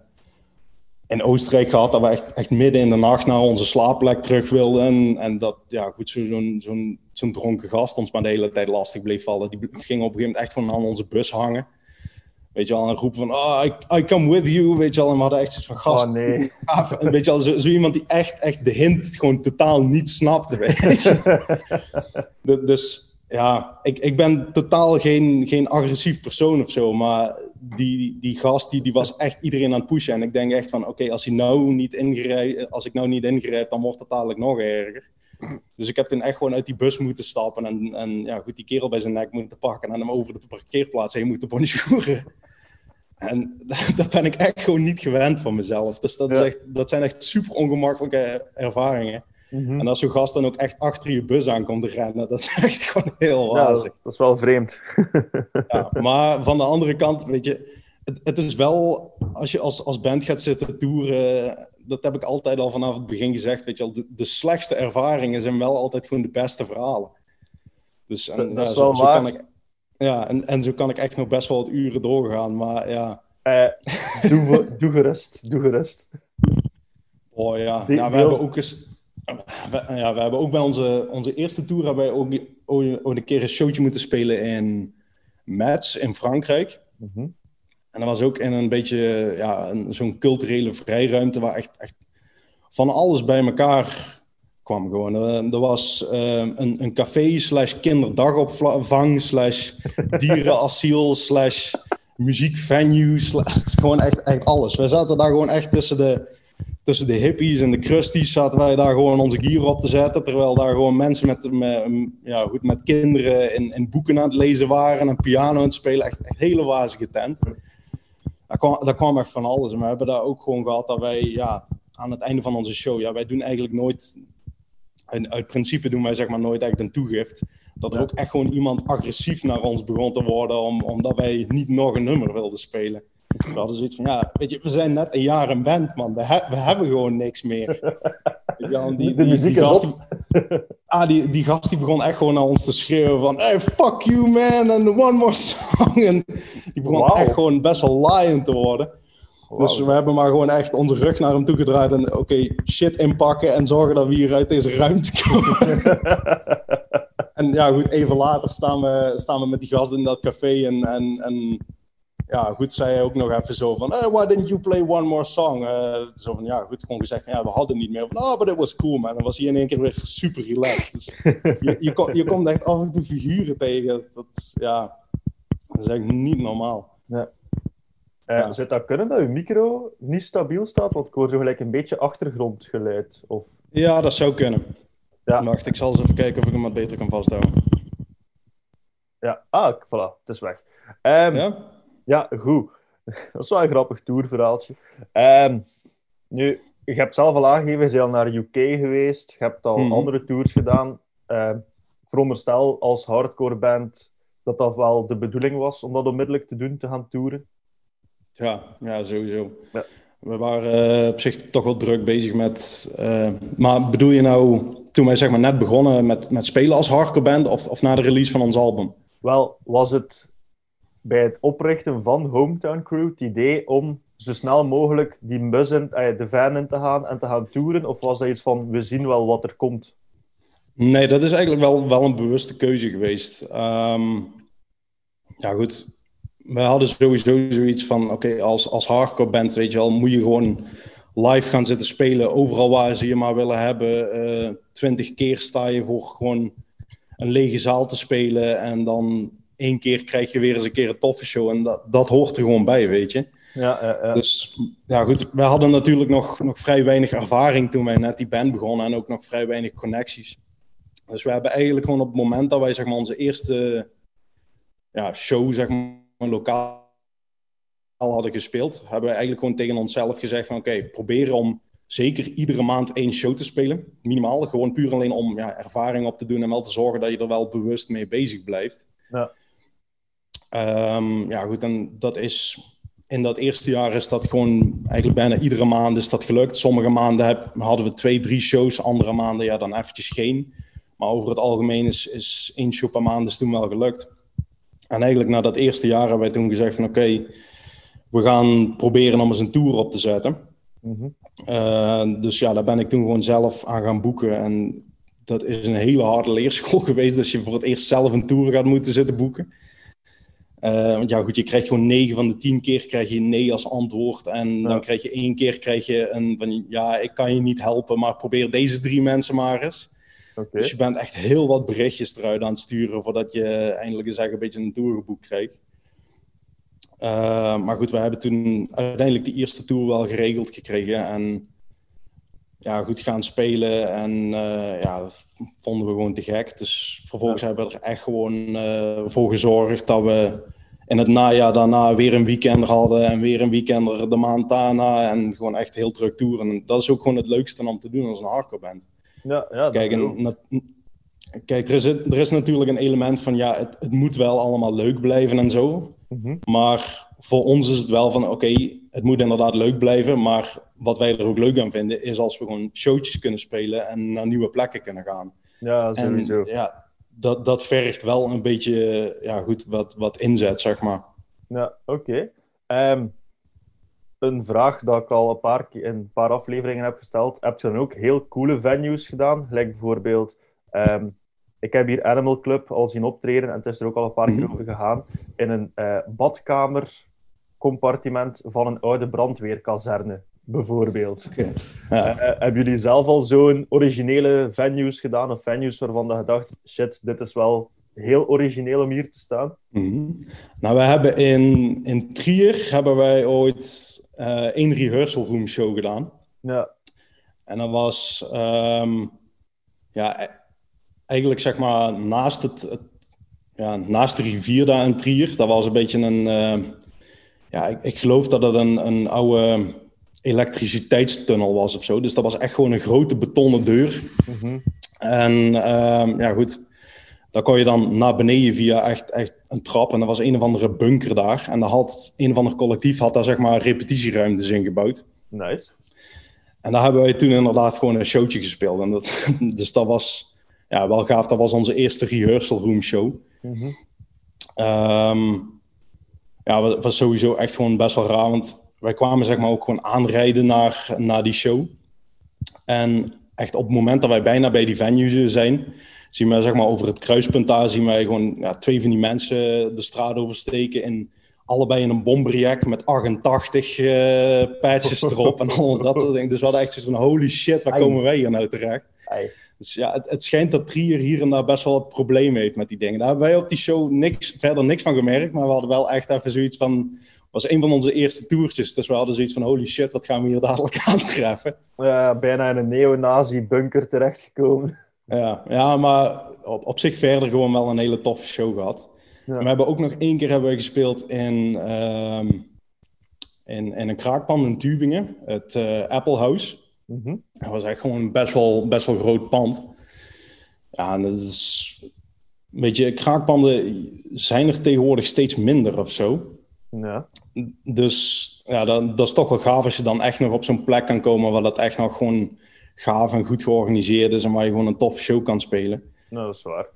in Oostenrijk gehad dat we echt, echt midden in de nacht naar onze slaapplek terug wilden. En, en dat, ja, goed, zo'n zo'n zo'n dronken gast ons maar de hele tijd lastig bleef vallen. Die ging op een gegeven moment echt gewoon aan onze bus hangen. Weet je al, en roepen van, oh, I, I come with you, weet je al. En we hadden echt zoiets van, gast. Oh, nee. [laughs] weet je al, zo, zo, iemand die echt, echt de hint gewoon totaal niet snapte, weet je. [laughs] dus ja, ik, ik ben totaal geen, geen agressief persoon of zo, maar die, die gast die, die was echt iedereen aan het pushen. En ik denk echt van, oké, als, hij nou niet als ik nou niet ingrijp, dan wordt het dadelijk nog erger. Dus ik heb toen echt gewoon uit die bus moeten stappen en, en ja, goed, die kerel bij zijn nek moeten pakken en hem over de parkeerplaats heen moeten bonjouren. En [laughs] dat ben ik echt gewoon niet gewend van mezelf. Dus dat, is echt, dat zijn echt super ongemakkelijke ervaringen. Mhm. En als zo'n gast dan ook echt achter je bus aankomt te rennen, dat is [laughs] echt gewoon heel wazig. Ja, dat is wel vreemd. ja, [laughs] maar van de andere kant, weet je, het, het, is wel, als je als, als band gaat zitten toeren, dat heb ik altijd al vanaf het begin gezegd, weet je wel, de, de slechtste ervaringen zijn wel altijd gewoon de beste verhalen. Dus en, dat ja, is wel zo, kan ik, ja, en, en zo kan ik echt nog best wel wat uren doorgaan, maar ja. Uh, [laughs] doe, doe gerust, doe gerust. Oh ja, Die- nou, we hebben ook eens... we- ja, we hebben ook bij onze, onze eerste tour hebben wij ook, ook, ook een keer een showtje moeten spelen in Metz in Frankrijk. Mhm. En dat was ook in een beetje ja, een- zo'n culturele vrijruimte waar echt, echt van alles bij elkaar kwam. Gewoon. Eh, er was eh, een, een café slash kinderdagopvang slash [laughs] dierenasiel slash muziekvenue. slash- gewoon echt, echt alles. Wij zaten daar gewoon echt tussen de, tussen de hippies en de crusties zaten wij daar gewoon onze gier op te zetten. Terwijl daar gewoon mensen met, met, ja, goed, met kinderen in, in boeken aan het lezen waren en piano aan het spelen. Echt, echt hele wazige tent. Daar kwam, daar kwam echt van alles. En we hebben daar ook gewoon gehad dat wij ja, aan het einde van onze show, ja, wij doen eigenlijk nooit, en uit principe doen wij zeg maar nooit echt een toegift. Dat er Ja. ook echt gewoon iemand agressief naar ons begon te worden, om, omdat wij niet nog een nummer wilden spelen. We hadden zoiets van, ja, weet je, we zijn net een jaar een band, man. We, he- we hebben gewoon niks meer. [laughs] Wel, en De muziek ah, die, die gast die begon echt gewoon naar ons te schreeuwen van... Hey, fuck you, man, and one more song. En die begon echt gewoon best wel laaiend te worden. Dus we hebben maar gewoon echt onze rug naar hem toe gedraaid. En oké, shit inpakken en zorgen dat we hier uit deze ruimte komen. [laughs] en ja, goed, even later staan we, staan we met die gast in dat café. En, en, en ja, goed, zei hij ook nog even zo van... Hey, why didn't you play one more song? Eh, zo van, ja, goed, gewoon gezegd van, ja, we hadden niet meer. Van, oh, but it was cool, man. Dan was hij in één keer weer super relaxed. Dus [laughs] je, je, kom- je komt echt af en toe figuren tegen. Dat, ja, dat is eigenlijk niet normaal. Eh, Ja. Zou dat kunnen dat uw micro niet stabiel staat? Want ik hoor zo gelijk een beetje achtergrondgeluid. Of... Ja, dat zou kunnen. Ja. Wacht, ik zal eens even kijken of ik hem wat beter kan vasthouden. Ja, ah, voilà, het is weg. Ehm, ja? Ja? goed. [laughs] Dat is wel een grappig tourverhaaltje. Ehm, nu, je hebt zelf al aangegeven, je bent al naar UK geweest. Je hebt al Mhm. andere tours gedaan. Ik veronderstel als hardcore band dat dat wel de bedoeling was om dat onmiddellijk te doen, te gaan toeren. Ja, ja sowieso. Ja. We waren eh, op zich toch wel druk bezig met... eh, maar bedoel je nou, toen wij zeg maar net begonnen met, met spelen als hardcore band... Of, of na de release van ons album? Wel, was het bij het oprichten van Hometown Crew het idee om zo snel mogelijk die bus in, eh, de van in te gaan en te gaan toeren? Of was dat iets van, we zien wel wat er komt? Nee, dat is eigenlijk wel, wel een bewuste keuze geweest. Ehm, ja, goed. We hadden sowieso zoiets van: oké, als, als hardcore band, weet je wel, moet je gewoon live gaan zitten spelen. Overal waar ze je maar willen hebben. Eh, Twintig keer sta je voor gewoon een lege zaal te spelen. En dan één keer krijg je weer eens een keer een toffe show. En dat, dat hoort er gewoon bij, weet je. Ja, ja, ja. Dus ja, goed. We hadden natuurlijk nog, nog vrij weinig ervaring toen wij net die band begonnen en ook nog vrij weinig connecties. Dus we hebben eigenlijk gewoon op het moment dat wij zeg maar, onze eerste ja, show, zeg maar, lokaal hadden gespeeld, hebben we eigenlijk gewoon tegen onszelf gezegd van oké, proberen om zeker iedere maand één show te spelen. Minimaal, gewoon puur alleen om ja, ervaring op te doen en wel te zorgen dat je er wel bewust mee bezig blijft. Ja. Ehm, ja, goed, en dat is in dat eerste jaar is dat gewoon eigenlijk bijna iedere maand is dat gelukt. Sommige maanden heb, hadden we twee, drie shows, andere maanden ja, dan eventjes geen. Maar over het algemeen is, is één show per maand is toen wel gelukt. En eigenlijk na dat eerste jaar hebben wij toen gezegd van oké, we gaan proberen om eens een tour op te zetten. Mhm. Uh, dus ja, daar ben ik toen gewoon zelf aan gaan boeken. En dat is een hele harde leerschool [laughs] geweest. Dat je voor het eerst zelf een tour gaat moeten zitten boeken. Uh, want ja, goed, je krijgt gewoon 9 van de 10 keer krijg je nee als antwoord. En Ja. dan krijg je één keer krijg je een van ja, ik kan je niet helpen, maar probeer deze drie mensen maar eens. Dus je bent echt heel wat berichtjes eruit aan het sturen voordat je eindelijk eens echt een beetje een tour geboekt krijgt. Uh, maar goed, we hebben toen uiteindelijk die eerste tour wel geregeld gekregen. En ja, goed gaan spelen. En uh, ja, dat vonden we gewoon te gek. Dus vervolgens Ja. hebben we er echt gewoon uh, voor gezorgd dat we in het najaar daarna weer een weekend hadden. En weer een weekend de maand daarna. En gewoon echt heel druk toeren. En dat is ook gewoon het leukste om te doen als een hardcore band. Ja, ja, Kijk, en, kijk er, is, er is natuurlijk een element van ja, het, het moet wel allemaal leuk blijven en zo. Mhm. Maar voor ons is het wel van oké, het moet inderdaad leuk blijven. Maar wat wij er ook leuk aan vinden, is als we gewoon showtjes kunnen spelen en naar nieuwe plekken kunnen gaan. Ja, sowieso. En ja, dat, dat vergt wel een beetje ja, goed, wat, wat inzet, zeg maar. Ja, oké. Ehm, een vraag dat ik al een paar, in een paar afleveringen heb gesteld. Heb je dan ook heel coole venues gedaan? Gelijk bijvoorbeeld, ehm, ik heb hier Animal Club al zien optreden en het is er ook al een paar keer Mhm. over gegaan. In een eh badkamercompartiment van een oude brandweerkazerne, bijvoorbeeld. Ja. Eh, hebben jullie zelf al zo'n originele venues gedaan? Of venues waarvan je dacht, shit, dit is wel heel origineel om hier te staan? Mhm. Nou, we hebben in, in Trier hebben wij ooit eh één rehearsal room show gedaan. Ja. En dat was ehm, ja, e- eigenlijk zeg maar naast, het, het- ja, naast de rivier daar in Trier. Dat was een beetje een... eh, ja, ik, ik geloof dat het een, een oude elektriciteitstunnel was of zo. Dus dat was echt gewoon een grote betonnen deur. Mhm. En ehm, ja, goed. Dan kon je dan naar beneden via echt, echt een trap. En dat was een of andere bunker daar. En daar had een of ander collectief had daar zeg maar repetitieruimtes in gebouwd. Nice. En daar hebben wij toen inderdaad gewoon een showtje gespeeld. En dat, [laughs] dus dat was ja, wel gaaf. Dat was onze eerste rehearsal room show. Mhm. Ehm, ja, was sowieso echt gewoon best wel raar. Want wij kwamen zeg maar ook gewoon aanrijden naar, naar die show. En echt op het moment dat wij bijna bij die venue zijn, zien we zeg maar over het kruispunt daar, zien wij gewoon ja, twee van die mensen de straat oversteken in allebei in een bomberjack met 88 eh patches erop en al dat soort dingen. Dus we hadden echt zoiets van holy shit, waar komen wij hier nou terecht? Dus ja, het, het schijnt dat Trier hier en daar best wel wat problemen heeft met die dingen. Daar hebben wij op die show niks, verder niks van gemerkt, maar we hadden wel echt even zoiets van... Was een van onze eerste toertjes, dus we hadden zoiets van holy shit, wat gaan we hier dadelijk [laughs] aantreffen? Ja, bijna in een neo-nazi-bunker terechtgekomen. Ja, ja maar op, op zich verder gewoon wel een hele toffe show gehad. Ja. En we hebben ook nog één keer hebben we gespeeld in, ehm, in, in een kraakpand in Tübingen, het eh, Apple House. Mhm. Dat was echt gewoon een best wel, best wel groot pand. Ja, en dat is... Weet je, kraakpanden zijn er tegenwoordig steeds minder of zo. Ja. Dus ja, dat, dat is toch wel gaaf als je dan echt nog op zo'n plek kan komen waar dat echt nog gewoon gaaf en goed georganiseerd is en waar je gewoon een toffe show kan spelen. Nou, dat is waar.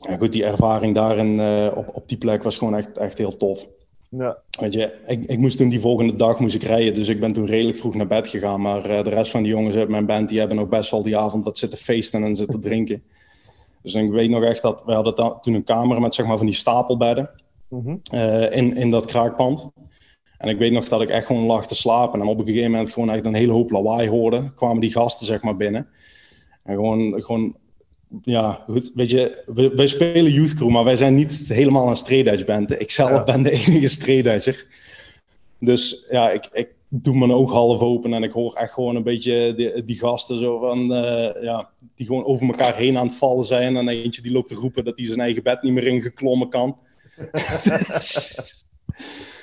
En goed, die ervaring daarin eh, op, op die plek was gewoon echt, echt heel tof. Ja. Weet je, ik, ik moest toen die volgende dag moest ik rijden, dus ik ben toen redelijk vroeg naar bed gegaan. Maar eh, de rest van de jongens uit mijn band, die hebben ook best wel die avond wat zitten feesten en zitten [laughs] drinken. Dus ik weet nog echt dat, we hadden toen een kamer met zeg maar van die stapelbedden Mhm. eh, in, in dat kraakpand. En ik weet nog dat ik echt gewoon lag te slapen en op een gegeven moment gewoon echt een hele hoop lawaai hoorde. Kwamen die gasten zeg maar binnen. En gewoon, gewoon ja, goed, weet je, we- wij spelen Youth Crew, maar wij zijn niet helemaal een straight band. Ik zelf Ja. ben de enige straight. Dus ja, ik, ik doe mijn oog half open en ik hoor echt gewoon een beetje die, die gasten zo van, eh, ja, die gewoon over elkaar heen aan het vallen zijn. En eentje die loopt te roepen dat hij zijn eigen bed niet meer ingeklommen kan.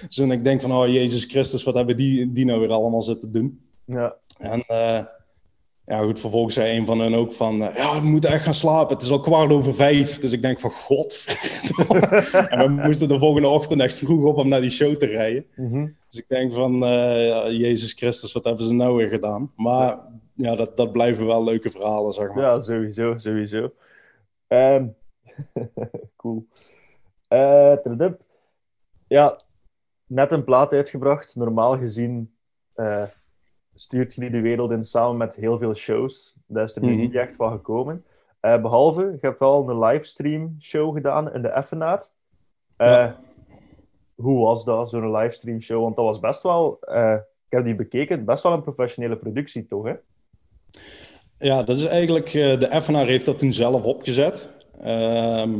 Dus en ik denk van, oh Jezus Christus, wat hebben die, die nou weer allemaal zitten doen? Ja. En eh, ja, goed, vervolgens zei een van hen ook van... eh, ja, we moeten echt gaan slapen. Het is al kwart over vijf. Dus ik denk van, god. en we moesten de volgende ochtend echt vroeg op om naar die show te rijden. Mhm. Dus ik denk van, eh, ja, Jezus Christus, wat hebben ze nou weer gedaan? Maar ja, dat, dat blijven wel leuke verhalen, zeg maar. Ja, sowieso, sowieso. Ehm, [laughs] cool. Tadadap. ja, net een plaat uitgebracht. Normaal gezien eh, stuurt je die de wereld in samen met heel veel shows. Daar is er nu Mhm. niet echt van gekomen. Eh, behalve, je hebt wel een livestream show gedaan in de Effenaar. Ja. Hoe was dat, zo'n livestream show? Want dat was best wel, ik heb die bekeken, best wel een professionele productie toch, hè? Ja, dat is eigenlijk... de Effenaar heeft dat toen zelf opgezet. Ehm,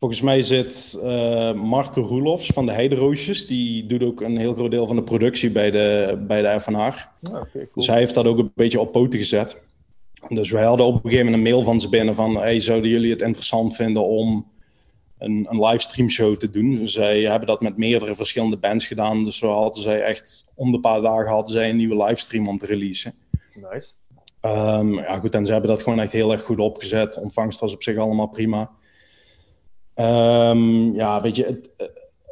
volgens mij zit eh, Marco Roelofs van de Heideroosjes. Die doet ook een heel groot deel van de productie bij de, bij de. Ja, oké, cool. Dus hij heeft dat ook een beetje op poten gezet. Dus wij hadden op een gegeven moment een mail van ze binnen van... Hey, zouden jullie het interessant vinden om een, een livestream show te doen? Dus zij hebben dat met meerdere verschillende bands gedaan. Dus zo hadden zij echt... Om de paar dagen hadden zij een nieuwe livestream om te releasen. Nice. Ehm, ja, goed, en ze hebben dat gewoon echt heel erg goed opgezet. Ontvangst was op zich allemaal prima. Ehm, ja, weet je, het,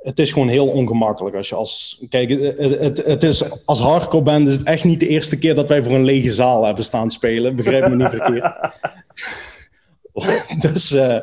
het is gewoon heel ongemakkelijk als je als... Kijk, het, het, het is, als hardcore band is het echt niet de eerste keer dat wij voor een lege zaal hebben staan spelen. Begrijp me niet verkeerd. [laughs] dus, eh,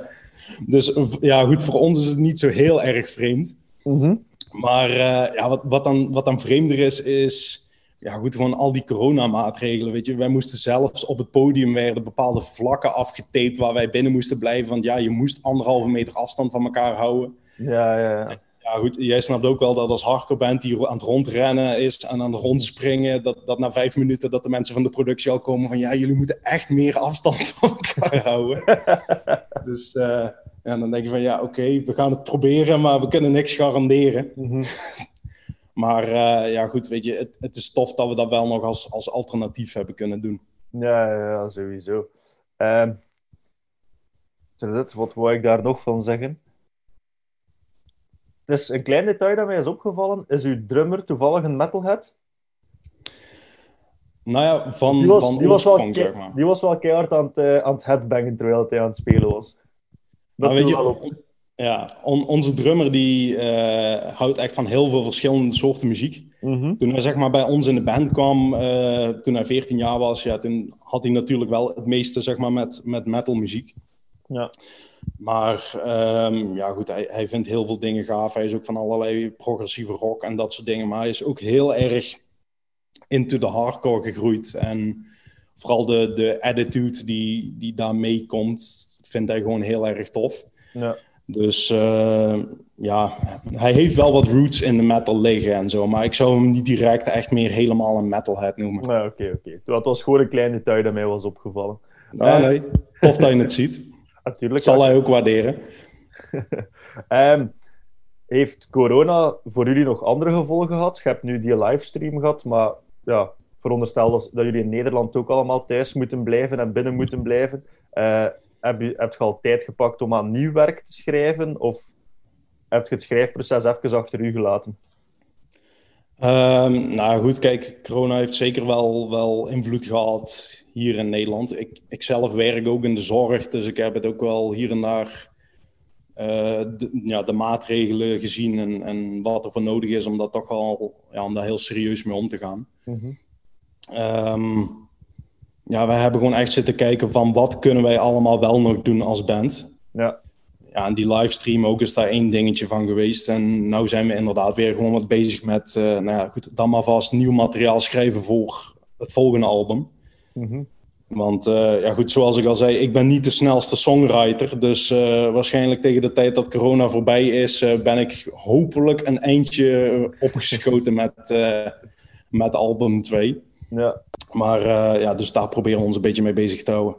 dus ja, goed, voor ons is het niet zo heel erg vreemd. Mhm. Maar uh, ja, wat, wat, dan, wat dan vreemder is, is ja, goed, gewoon al die coronamaatregelen. Weet je, wij moesten zelfs op het podium werden bepaalde vlakken afgetaped waar wij binnen moesten blijven. Want ja, je moest anderhalve meter afstand van elkaar houden. Ja, ja, ja. Ja, goed, jij snapt ook wel dat als hardcore band die aan het rondrennen is en aan het rondspringen, dat, dat na vijf minuten dat de mensen van de productie al komen van ja, jullie moeten echt meer afstand [laughs] van elkaar houden. [laughs] dus uh, ja, dan denk je van ja, oké, we gaan het proberen, maar we kunnen niks garanderen. Mm [laughs] maar uh, ja, goed, weet je, het, het, is tof dat we dat wel nog als, als alternatief hebben kunnen doen. Ja, ja sowieso. Uh, wat wou ik daar nog van zeggen? Het is een klein detail dat mij is opgevallen. Is uw drummer toevallig een metalhead? Nou ja, van, die was, van die was wel zeg maar. Die was wel keihard aan het, uh, aan het headbangen terwijl hij aan het spelen was. Dat nou, weet je, op. Ja, onze drummer die uh, houdt echt van heel veel verschillende soorten muziek. Mhm. Toen hij zeg maar, bij ons in de band kwam, uh, toen hij 14 jaar was, ja, toen had hij natuurlijk wel het meeste zeg maar, met, met metal muziek. Ja. Maar um, ja, goed, hij, hij vindt heel veel dingen gaaf. Hij is ook van allerlei progressieve rock en dat soort dingen. Maar hij is ook heel erg into de hardcore gegroeid. En vooral de, de attitude die, die daarmee komt, vindt hij gewoon heel erg tof. Ja. Dus uh, ja, hij heeft wel wat roots in de metal liggen en zo. Maar ik zou hem niet direct echt meer helemaal een metalhead noemen. Oké, oké. Okay. Dat was gewoon een kleine detail dat mij was opgevallen. Ah, nee, tof dat je het ziet. [laughs] Natuurlijk. Zal hij ook waarderen. um, [laughs] heeft corona voor jullie nog andere gevolgen gehad? Je hebt nu die livestream gehad, maar ja, veronderstel dat, dat jullie in Nederland ook allemaal thuis moeten blijven en binnen moeten blijven. Uh, heb je, heb je al tijd gepakt om aan nieuw werk te schrijven? Of heb je het schrijfproces even achter u gelaten? Um, nou goed, kijk, corona heeft zeker wel, wel invloed gehad hier in Nederland. Ik, ik zelf werk ook in de zorg, dus ik heb het ook wel hier en daar uh, de, ja, de maatregelen gezien en, en wat er voor nodig is om dat toch wel ja, om daar heel serieus mee om te gaan. Mm ja, wij hebben gewoon echt zitten kijken van wat kunnen wij allemaal wel nog doen als band. Ja. Ja, en die livestream ook is daar één dingetje van geweest. En nu zijn we inderdaad weer gewoon wat bezig met, uh, nou ja, goed, dan maar vast nieuw materiaal schrijven voor het volgende album. Mm Want uh, ja, goed, zoals ik al zei, ik ben niet de snelste songwriter. Dus uh, waarschijnlijk tegen de tijd dat corona voorbij is, ben ik hopelijk een eindje opgeschoten [laughs] met, met album 2. Ja. Maar uh, ja, dus daar proberen we ons een beetje mee bezig te houden.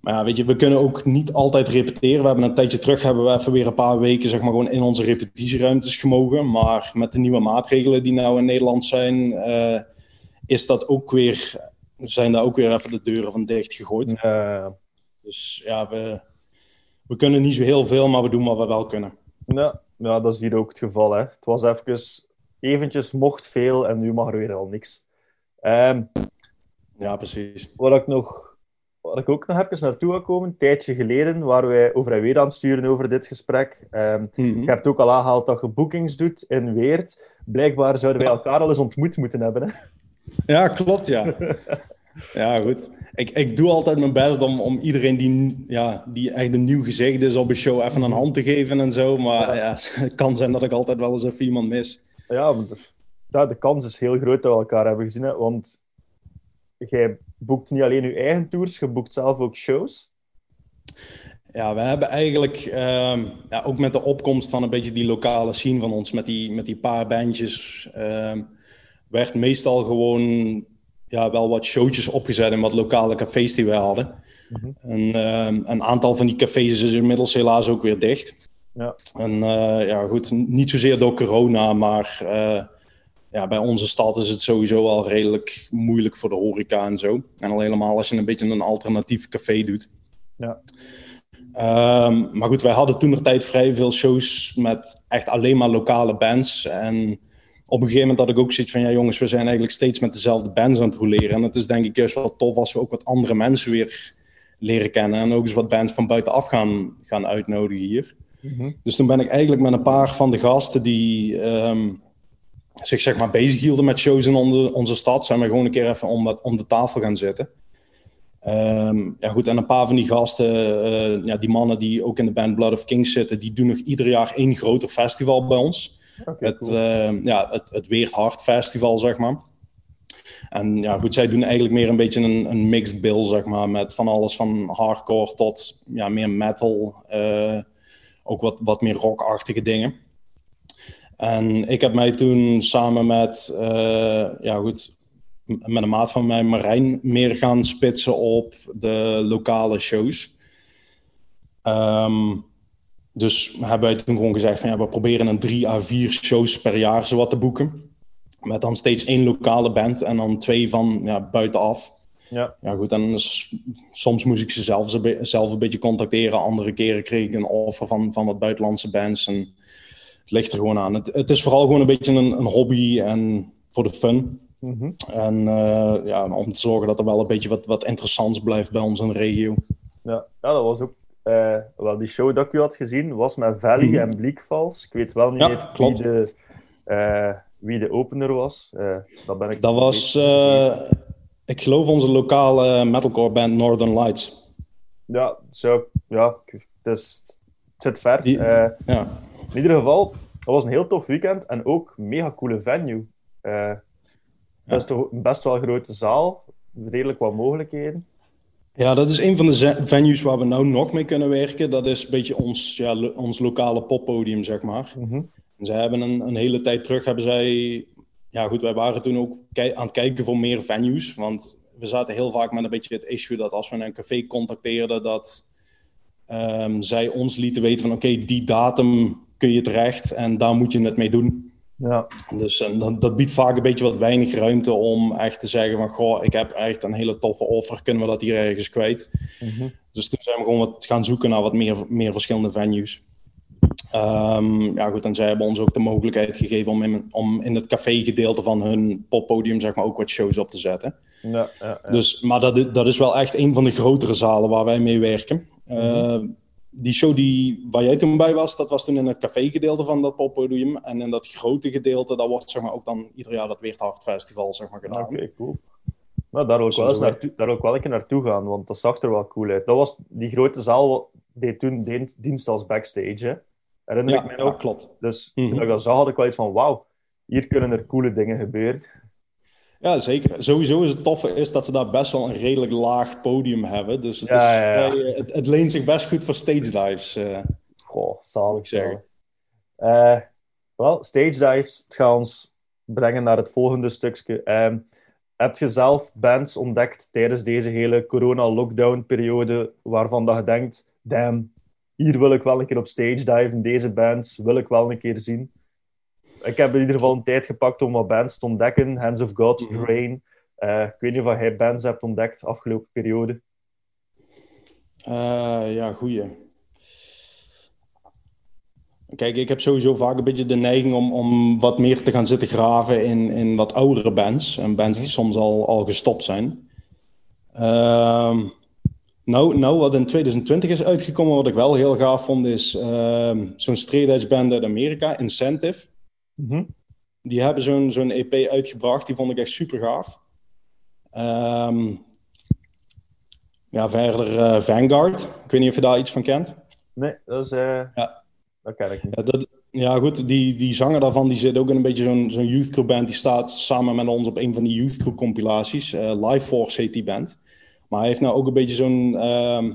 Maar ja, weet je, we kunnen ook niet altijd repeteren. We hebben een tijdje terug hebben we even weer een paar weken zeg maar, gewoon in onze repetitieruimtes gemogen. Maar met de nieuwe maatregelen die nou in Nederland zijn, uh, is dat ook weer, zijn daar ook weer even de deuren van dicht gegooid. Dus ja, we, we kunnen niet zo heel veel, maar we doen wat we wel kunnen. Ja, ja dat is hier ook het geval. Hè. Het was even, eventjes mocht veel en nu mag er weer al niks. Um, ja, precies. Wat ik, nog, wat ik ook nog even naartoe wil komen, een tijdje geleden, waar wij over en weer aan het sturen over dit gesprek. Um, Je hebt ook al aangehaald dat je boekings doet in Weert. Blijkbaar zouden wij elkaar al eens ontmoet moeten hebben. Hè? Ja, klopt, ja. [laughs] ja, goed. Ik, ik doe altijd mijn best om, om iedereen die, ja, die echt een nieuw gezicht is op een show even een hand te geven en zo. Maar ja. [laughs] het kan zijn dat ik altijd wel eens even iemand mis. Ja, ja, de kans is heel groot dat we elkaar hebben gezien. Hè? Want jij boekt niet alleen je eigen tours, je boekt zelf ook shows. Ja, we hebben eigenlijk um, ja, ook met de opkomst van een beetje die lokale scene van ons, met die, met die paar bandjes, um, werd meestal gewoon ja, wel wat showtjes opgezet in wat lokale cafés die wij hadden. Mm -hmm. en, um, een aantal van die cafés is inmiddels helaas ook weer dicht. Ja. En uh, ja, goed, niet zozeer door corona, maar uh, ja, bij onze stad is het sowieso al redelijk moeilijk voor de horeca en zo. En al helemaal als je een beetje een alternatief café doet. Ja. Um, maar goed, wij hadden toen nog tijd vrij veel shows met echt alleen maar lokale bands. En op een gegeven moment had ik ook zoiets van, ja jongens, we zijn eigenlijk steeds met dezelfde bands aan het roleren. En het is denk ik juist wel tof als we ook wat andere mensen weer leren kennen. En ook eens wat bands van buitenaf gaan, gaan uitnodigen hier. Mm -hmm. Dus toen ben ik eigenlijk met een paar van de gasten die... Um, zich zeg maar bezig hielden met shows in onze, onze stad, zijn we gewoon een keer even om, om de tafel gaan zitten. Um, ja goed, en een paar van die gasten, uh, ja, die mannen die ook in de band Blood of Kings zitten, die doen nog ieder jaar één groter festival bij ons. het, ja, het, het Weert Hard Festival, zeg maar. En ja, goed, zij doen eigenlijk meer een beetje een, een mixed bill, zeg maar, met van alles van hardcore tot ja, meer metal, ook wat, wat meer rockachtige dingen. En ik heb mij toen samen met, ja goed, met een maat van mij, Marijn, meer gaan spitsen op de lokale shows. Um, dus hebben wij toen gewoon gezegd van ja, we proberen een drie à vier shows per jaar zowat te boeken. Met dan steeds één lokale band en dan twee van ja, buitenaf. Ja. ja, goed. En soms moest ik ze zelf, zelf een beetje contacteren. Andere keren kreeg ik een offer van, van wat buitenlandse bands. En het ligt er gewoon aan. Het, het is vooral gewoon een beetje een, een hobby en voor de fun. Mhm. En uh, ja, om te zorgen dat er wel een beetje wat, wat interessants blijft bij ons in de regio. Ja, ja dat was ook uh, wel, die show dat ik u had gezien was met Valley mhm. en Bleakfalls. Ik weet wel niet meer wie de, uh, wie de opener was. dat, ben ik dat was, ik geloof, onze lokale metalcore band Northern Lights. Ja, zo, ja het, is, het zit ver. Die, ja. In ieder geval, dat was een heel tof weekend en ook een mega coole venue. Dat is toch een best wel grote zaal, redelijk wat mogelijkheden. Ja, dat is een van de venues waar we nou nog mee kunnen werken. Dat is een beetje ons, ja, ons lokale poppodium, zeg maar. Mm zij hebben een, een hele tijd terug, hebben zij... Ja goed, wij waren toen ook aan het kijken voor meer venues. Want we zaten heel vaak met een beetje het issue dat als we een café contacteerden... dat um, zij ons lieten weten van oké, die datum kun je terecht en daar moet je het mee doen. Ja. Dus en dat, dat, biedt vaak een beetje wat weinig ruimte om echt te zeggen van... Goh, ik heb echt een hele toffe offer, kunnen we dat hier ergens kwijt? Mhm. Dus toen zijn we gewoon wat gaan zoeken naar wat meer, meer verschillende venues. Um, ja goed, en zij hebben ons ook de mogelijkheid gegeven om in, om in het café-gedeelte van hun poppodium zeg maar ook wat shows op te zetten. Ja, ja, ja. Dus, maar dat, dat is wel echt een van de grotere zalen waar wij mee werken. Mm -hmm die show die, waar jij toen bij was, dat was toen in het café-gedeelte van dat poppodium. En in dat grote gedeelte, dat wordt zeg maar, ook dan ieder jaar dat Weerthard Festival zeg maar, gedaan. Oké, cool. Nou, daar wil, ik wel eens naartoe, daar ik wel een keer naartoe gaan, want dat zag er wel cool uit. Dat was die grote zaal, deed toen dienst als backstage, hè? Herinner ja, ik mij ook. Ja, klopt. Dus mm -hmm. toen ik dat zag, had ik wel iets van, wauw, hier kunnen er coole dingen gebeuren. Ja, zeker. Sowieso is het toffe is dat ze daar best wel een redelijk laag podium hebben. Dus het, is het, het, leent zich best goed voor stage dives. Uh, Goh, zalig zeggen. Uh, wel, stage dives, het gaat ons brengen naar het volgende stukje. Uh, heb je zelf bands ontdekt tijdens deze hele corona-lockdown-periode waarvan dat je denkt, damn, hier wil ik wel een keer op stage diven, deze bands wil ik wel een keer zien? Ik heb in ieder geval een tijd gepakt om wat bands te ontdekken. Hands of God, mhm. Drain. Uh, ik weet niet of jij bands hebt ontdekt de afgelopen periode. Uh, ja, goeie. Kijk, ik heb sowieso vaak een beetje de neiging om, om wat meer te gaan zitten graven in, in wat oudere bands. En bands die mhm. soms al, al gestopt zijn. Uh, nou, nou, wat in 2020 is uitgekomen, wat ik wel heel gaaf vond, is ehm, zo'n straight edge band uit Amerika, Incentive. Mhm. Die hebben zo'n zo'n EP uitgebracht. Die vond ik echt super gaaf. Ehm, ja, verder uh, Vanguard. Ik weet niet of je daar iets van kent. Nee, dat is... Uh, ja. Dat ken ik niet. Ja, dat, ja, goed. Die, die zanger daarvan die zit ook in een beetje zo'n zo'n youth crew band. Die staat samen met ons op een van die youth crew compilaties. Uh, Life Force heet die band. Maar hij heeft nou ook een beetje zo'n... Uh,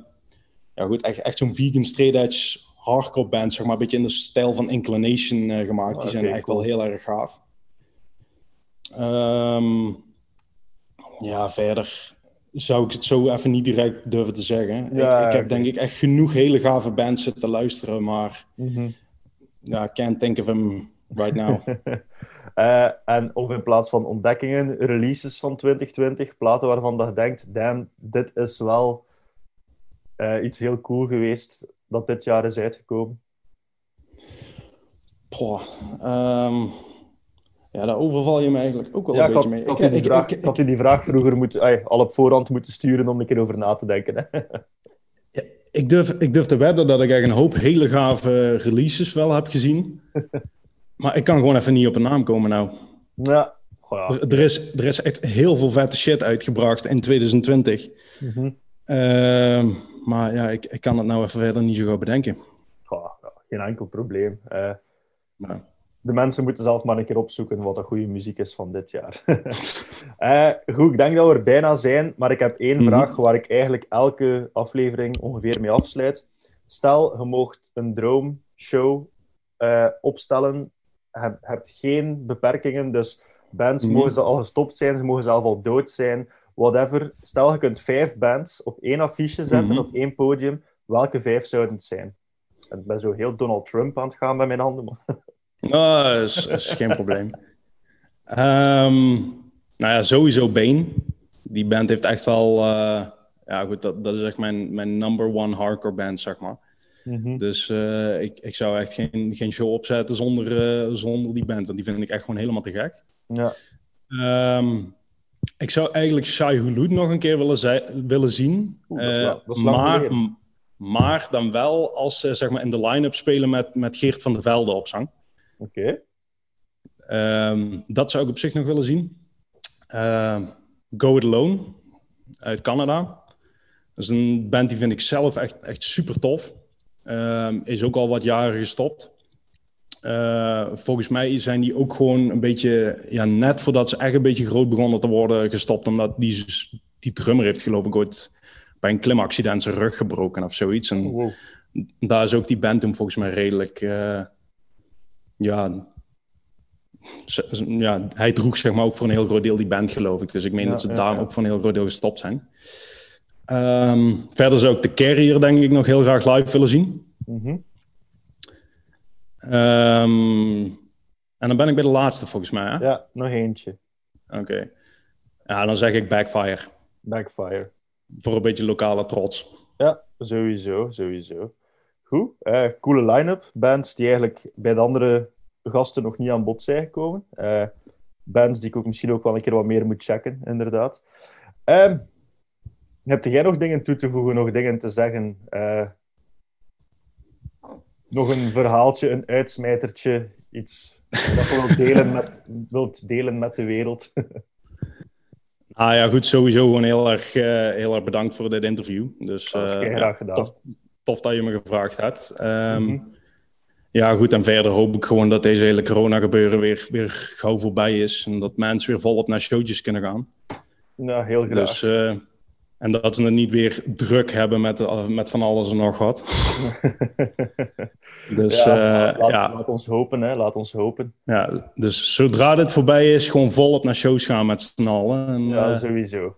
ja, goed, echt, echt zo'n vegan straight edge hardcore band, zeg maar, een beetje in de stijl van Inclination uh, gemaakt. Die zijn echt wel heel erg gaaf. Um, ja, verder zou ik het zo even niet direct durven te zeggen. Ja, ik, ik, heb denk ik echt genoeg hele gave bands te luisteren, maar mm -hmm. ja, can't think of them right now. uh, [laughs] en of in plaats van ontdekkingen, releases van 2020, platen waarvan dat je denkt, damn, dit is wel uh, iets heel cool geweest dat dit jaar is uitgekomen? Poh, um, ja, daar overval je me eigenlijk ook wel een beetje mee. Ik, had, die vraag, ik, had die vraag vroeger moeten, ay, al op voorhand moeten sturen om een keer over na te denken. Hè? Ja, ik, durf, ik durf te wedden dat ik echt een hoop hele gave releases wel heb gezien. [laughs] maar ik kan gewoon even niet op een naam komen nou. Ja. ja. Er, er, is, er is echt heel veel vette shit uitgebracht in 2020. Mm -hmm. uh, maar ja, ik, ik kan het nou even verder niet zo goed bedenken. Geen enkel probleem. Uh, de mensen moeten zelf maar een keer opzoeken wat de goede muziek is van dit jaar. uh, [laughs] goed, ik denk dat we er bijna zijn, maar ik heb één mhm. vraag waar ik eigenlijk elke aflevering ongeveer mee afsluit. Stel, je mocht een droomshow uh, opstellen, je hebt geen beperkingen, dus bands mhm. mogen ze al gestopt zijn, ze mogen zelf al dood zijn, whatever. Stel, je kunt vijf bands op één affiche zetten, mhm. op één podium. Welke vijf zouden het zijn? Ik ben zo heel Donald Trump aan het gaan met mijn handen. Maar... [laughs] Oh, is, is geen probleem. Um, nou ja, sowieso Bane. Die band heeft echt wel... Uh, ja, goed, dat, dat is echt mijn, mijn number one hardcore band, zeg maar. Mm -hmm. Dus uh, ik, ik zou echt geen, geen show opzetten zonder, uh, zonder die band. Want die vind ik echt gewoon helemaal te gek. Ja. Um, ik zou eigenlijk Shai Hulud nog een keer willen, willen zien. Oeh, dat is wel, dat is maar, maar dan wel als ze zeg maar, in de line-up spelen met, met Geert van der Velde op zang. Oké. Ehm, dat zou ik op zich nog willen zien. Uh, Go It Alone uit Canada. Dat is een band die vind ik zelf echt, echt super tof. Uh, is ook al wat jaren gestopt. Uh, volgens mij zijn die ook gewoon een beetje, ja, net voordat ze echt een beetje groot begonnen te worden, gestopt. Omdat die, die drummer heeft, geloof ik, ooit bij een klimaccident zijn rug gebroken of zoiets. En oh, daar is ook die band toen volgens mij redelijk uh, ja, ja, hij droeg zeg maar ook voor een heel groot deel die band, geloof ik. Dus ik meen dat ze ja, daar ook voor een heel groot deel gestopt zijn. Um, verder zou ik de Carrier, denk ik, nog heel graag live willen zien. Mm -hmm. Um, en dan ben ik bij de laatste, volgens mij. Hè? Ja, nog eentje. Oké. Okay. Ja, dan zeg ik Backfire. Backfire. Voor een beetje lokale trots. Ja, sowieso, sowieso. Goed, uh, coole line-up. Bands die eigenlijk bij de andere gasten nog niet aan bod zijn gekomen. Uh, bands die ik ook misschien ook wel een keer wat meer moet checken, inderdaad. Uh, heb jij nog dingen toe te voegen, nog dingen te zeggen? Uh, nog een verhaaltje, een uitsmijtertje, iets dat je wilt delen met, [laughs] wilt delen met de wereld? [laughs] Ah ja, goed, sowieso gewoon heel erg, uh, heel erg bedankt voor dit interview. Dus, uh, graag ja, gedaan. Tof, tof, dat je me gevraagd hebt. Um, mm -hmm. Ja, goed. En verder hoop ik gewoon dat deze hele corona-gebeuren weer, weer gauw voorbij is. En dat mensen weer volop naar showtjes kunnen gaan. Ja, heel graag. Dus, uh, en dat ze het niet weer druk hebben met, met van alles en nog wat. [laughs] dus ja, uh, laat, ja. laat, ons hopen, hè. Laat ons hopen. Ja, dus zodra dit voorbij is, gewoon volop naar shows gaan met z'n allen. En, ja, uh, sowieso.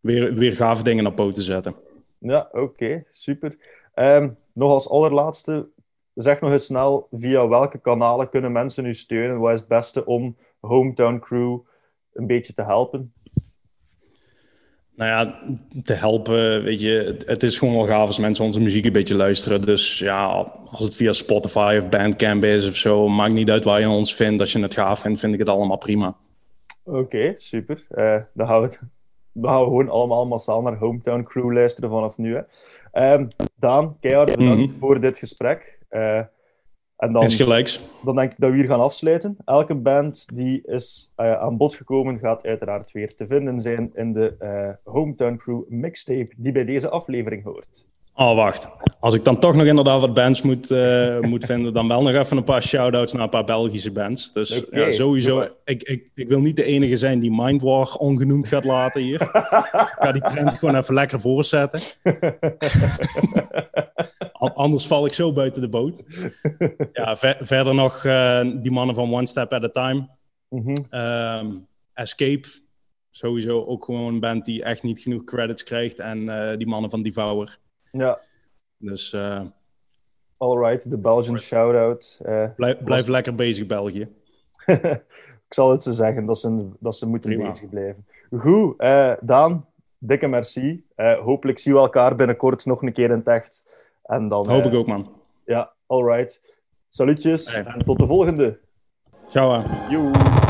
Weer, weer gave dingen op poten zetten. Ja, oké. Okay, super. Um, nog als allerlaatste, zeg nog eens snel, via welke kanalen kunnen mensen u steunen? Wat is het beste om Hometown Crew een beetje te helpen? Nou ja, te helpen, weet je, het, is gewoon wel gaaf als mensen onze muziek een beetje luisteren. Dus ja, als het via Spotify of Bandcamp is of zo, maakt niet uit waar je ons vindt. Als je het gaaf vindt, vind ik het allemaal prima. Oké, super. Uh, dan, gaan we, dan gaan we gewoon allemaal massaal naar Hometown Crew luisteren vanaf nu. Hè. Um, Daan, keihard bedankt mm -hmm. voor dit gesprek. Uh, en dan, dan denk ik dat we hier gaan afsluiten. Elke band die is uh, aan bod gekomen gaat uiteraard weer te vinden zijn in de uh, Hometown Crew mixtape die bij deze aflevering hoort. Oh, wacht. Als ik dan toch nog inderdaad wat bands moet, uh, moet vinden, dan wel nog even een paar shout-outs naar een paar Belgische bands. Dus okay. ja, sowieso, ik, ik, ik wil niet de enige zijn die Mindwar ongenoemd gaat laten hier. ik ga die trend gewoon even lekker voorzetten. [laughs] Anders val ik zo buiten de boot. Ja, ver, verder nog uh, die mannen van One Step at a Time. Mm -hmm. um, Escape. Sowieso ook gewoon een band die echt niet genoeg credits krijgt. En uh, die mannen van Devour. Ja. Dus... Uh, Alright, de Belgian shout-out. Uh, blijf, blijf was... lekker bezig, België. [laughs] ik zal het ze zeggen, dat ze, dat ze moeten Prima. bezig blijven. Goed, uh, Daan, dikke merci. Hopelijk zien we elkaar binnenkort nog een keer in het echt. En dan, Hoop ik ook, man. Ja, alright. Salutjes hey. en tot de volgende. Ciao. Joe.